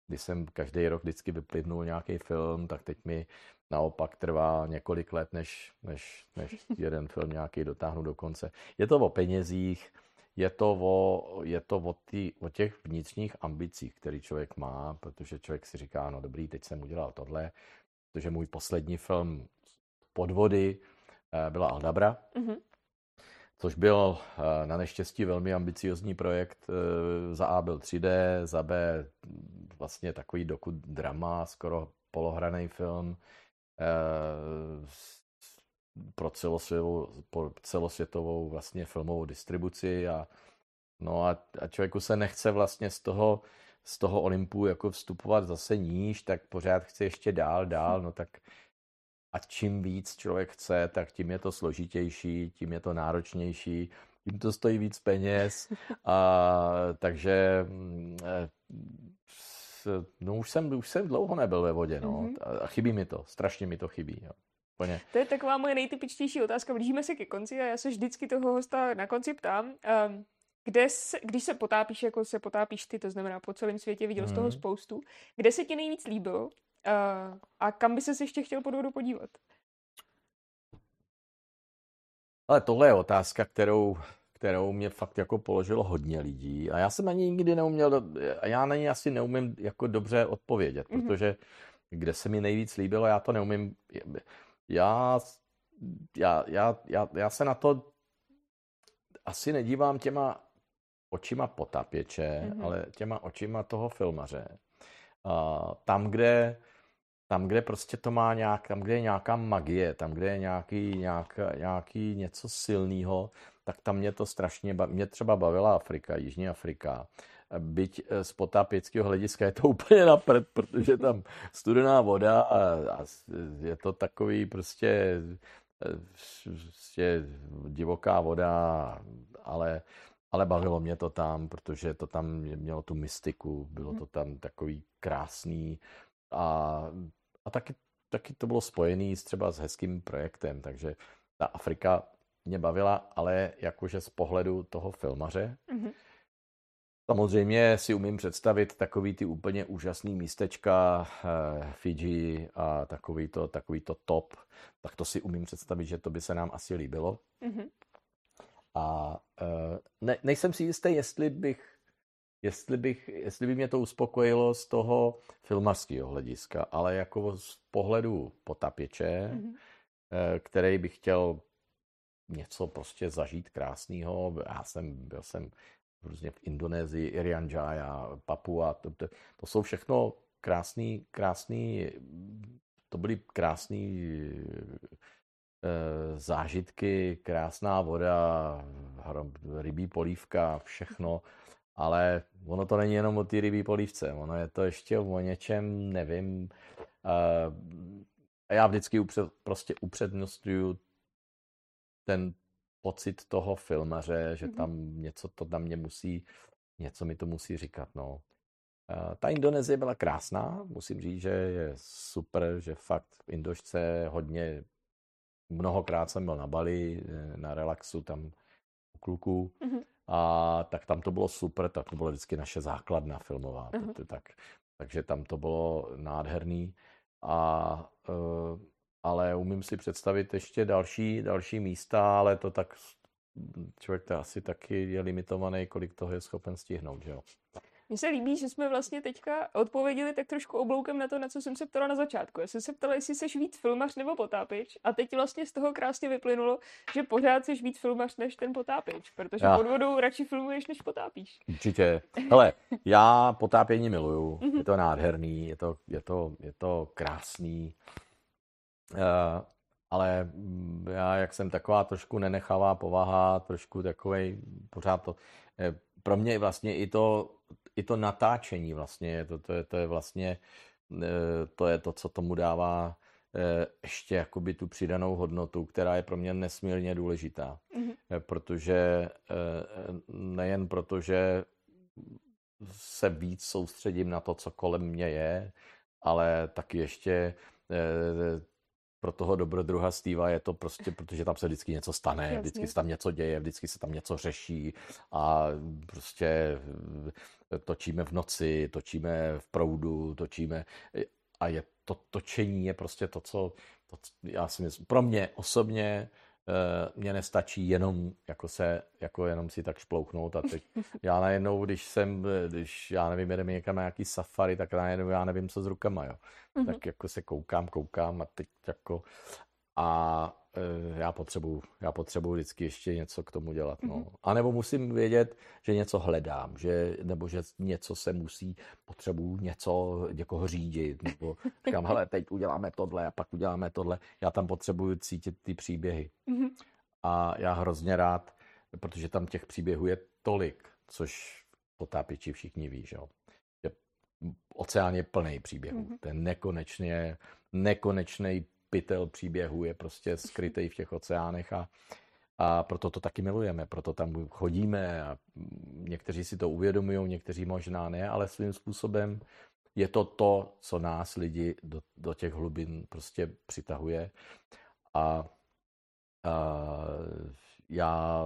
když jsem každý rok vždycky vyplivnul nějaký film, tak teď mi naopak trvá několik let, než, než, než jeden film nějaký dotáhnu do konce. Je to o penězích, je to o, je to o, tý, o těch vnitřních ambicích, který člověk má, protože člověk si říká, no dobrý, teď jsem udělal tohle, protože můj poslední film Podvody eh, byla Aldabra, mm-hmm což byl eh, na neštěstí velmi ambiciozní projekt. Eh, za A byl 3D, za B vlastně takový dokud drama, skoro polohraný film pro celosvětovou, pro celosvětovou vlastně filmovou distribuci a no a, a člověku se nechce vlastně z toho, z toho Olympu jako vstupovat zase níž, tak pořád chce ještě dál, dál, no tak a čím víc člověk chce, tak tím je to složitější, tím je to náročnější, tím to stojí víc peněz. A, takže mm, eh, no už jsem, už jsem dlouho nebyl ve vodě, no. Mm-hmm. A chybí mi to, strašně mi to chybí, jo. Plně. To je taková moje nejtypičtější otázka. Blížíme se ke konci a já se vždycky toho hosta na konci ptám. Um, kde se, když se potápíš, jako se potápíš ty, to znamená po celém světě, viděl mm. z toho mhm. spoustu, kde se ti nejvíc líbil Uh, a kam by se ještě chtěl pod vodu podívat? Ale tohle je otázka, kterou, kterou mě fakt jako položilo hodně lidí a já jsem ani nikdy neuměl, a já na ní asi neumím jako dobře odpovědět, mm-hmm. protože kde se mi nejvíc líbilo, já to neumím, já, já, já, já, já se na to asi nedívám těma očima potapěče, mm-hmm. ale těma očima toho filmaře. A tam, kde tam, kde prostě to má nějak, tam, kde je nějaká magie, tam, kde je nějaký, nějak, nějaký něco silného, tak tam mě to strašně, baví. mě třeba bavila Afrika, Jižní Afrika. Byť eh, z potápěckého hlediska je to úplně napřed, protože tam studená voda a, a je to takový prostě, prostě divoká voda, ale, ale bavilo mě to tam, protože to tam mělo tu mystiku, bylo to tam takový krásný, a, a taky, taky to bylo spojené s třeba s hezkým projektem, takže ta Afrika mě bavila, ale jakože z pohledu toho filmaře. Mm-hmm. Samozřejmě si umím představit takový ty úplně úžasný místečka eh, Fiji a takový to, takový to top, tak to si umím představit, že to by se nám asi líbilo. Mm-hmm. A eh, ne, nejsem si jistý, jestli bych jestli, bych, jestli by mě to uspokojilo z toho filmařského hlediska, ale jako z pohledu potapěče, mm-hmm. který bych chtěl něco prostě zažít krásného. Já jsem, byl jsem různě v Indonésii, Irian Jaya, Papua, to, to, to jsou všechno krásný, krásný, to byly krásný e, zážitky, krásná voda, rybí polívka, všechno ale ono to není jenom o té rybí polívce, ono je to ještě o něčem, nevím. A já vždycky upřed, prostě upřednostňuju ten pocit toho filmaře, že mhm. tam něco to na mě musí, něco mi to musí říkat, no. Ta Indonésie byla krásná, musím říct, že je super, že fakt v Indošce hodně, mnohokrát jsem byl na Bali, na relaxu tam u kluků. Mm-hmm. A tak tam to bylo super, tak to bylo vždycky naše základna filmová. Uh-huh. Tak, takže tam to bylo nádherný. A, uh, ale umím si představit ještě další, další místa, ale to tak člověk to asi taky je limitovaný, kolik toho je schopen stihnout, že jo. Mně se líbí, že jsme vlastně teďka odpověděli tak trošku obloukem na to, na co jsem se ptala na začátku. Já jsem se ptala, jestli jsi víc filmař nebo potápič a teď vlastně z toho krásně vyplynulo, že pořád jsi víc filmař než ten potápič, protože já. pod vodou radši filmuješ, než potápíš. Určitě. Hele, já potápění miluju, je to nádherný, je to, je to, je to krásný. Uh, ale já, jak jsem taková trošku nenechavá povaha, trošku takovej, pořád to, eh, pro mě vlastně i to, i to natáčení vlastně, to, to, je, to je vlastně, eh, to je to, co tomu dává eh, ještě jakoby tu přidanou hodnotu, která je pro mě nesmírně důležitá. Mm-hmm. Protože nejen proto, že se víc soustředím na to, co kolem mě je, ale taky ještě pro toho dobrodruha Steva je to prostě, protože tam se vždycky něco stane, Jasně. vždycky se tam něco děje, vždycky se tam něco řeší a prostě eh, točíme v noci, točíme v proudu, točíme a je to točení je prostě to, co to, já si myslím, pro mě osobně Eh, mě nestačí jenom jako se, jako jenom si tak šplouchnout a teď já najednou, když jsem, když já nevím, jedeme někam na nějaký safari, tak najednou já nevím, co s rukama, jo. Mm-hmm. Tak jako se koukám, koukám a teď jako a e, já potřebuju, já potřebuju vždycky ještě něco k tomu dělat. No. Mm-hmm. A nebo musím vědět, že něco hledám, že, nebo že něco se musí, potřebuju něco, někoho řídit, nebo říkám, hele, teď uděláme tohle a pak uděláme tohle. Já tam potřebuju cítit ty příběhy. Mm-hmm. A já hrozně rád, protože tam těch příběhů je tolik, což potápěči všichni ví, že jo. Oceán je plný příběhů. Mm-hmm. To je nekonečně, nekonečný pytel příběhu je prostě skrytý v těch oceánech a, a proto to taky milujeme, proto tam chodíme a někteří si to uvědomují, někteří možná ne, ale svým způsobem je to to, co nás lidi do, do těch hlubin prostě přitahuje. A, a já,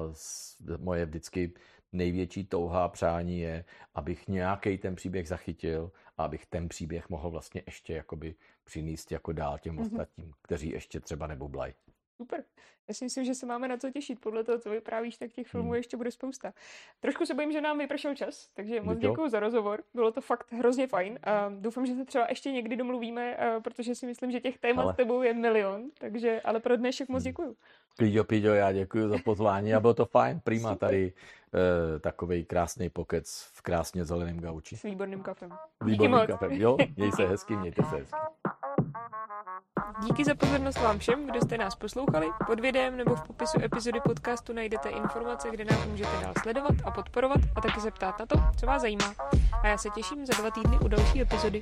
moje vždycky největší touha a přání je, abych nějaký ten příběh zachytil a abych ten příběh mohl vlastně ještě jakoby přinést jako dál těm mm-hmm. ostatním, kteří ještě třeba nebublají. Super. Já si myslím, že se máme na co těšit. Podle toho, co vyprávíš, tak těch filmů hmm. ještě bude spousta. Trošku se bojím, že nám vypršel čas, takže moc děkuji za rozhovor. Bylo to fakt hrozně fajn. A doufám, že se třeba ještě někdy domluvíme, protože si myslím, že těch témat ale... s tebou je milion. Takže, ale pro dnešek moc hmm. děkuji. Píďo, Píďo, já děkuji za pozvání a bylo to fajn. Prima Super. tady e, takový krásný pokec v krásně zeleném gauči. S výborným kafem. Výborným kafem, jo. Měj se hezky, mějte se hezky. Díky za pozornost vám všem, kdo jste nás poslouchali. Pod videem nebo v popisu epizody podcastu najdete informace, kde nás můžete dál sledovat a podporovat a taky se ptát na to, co vás zajímá. A já se těším za dva týdny u další epizody.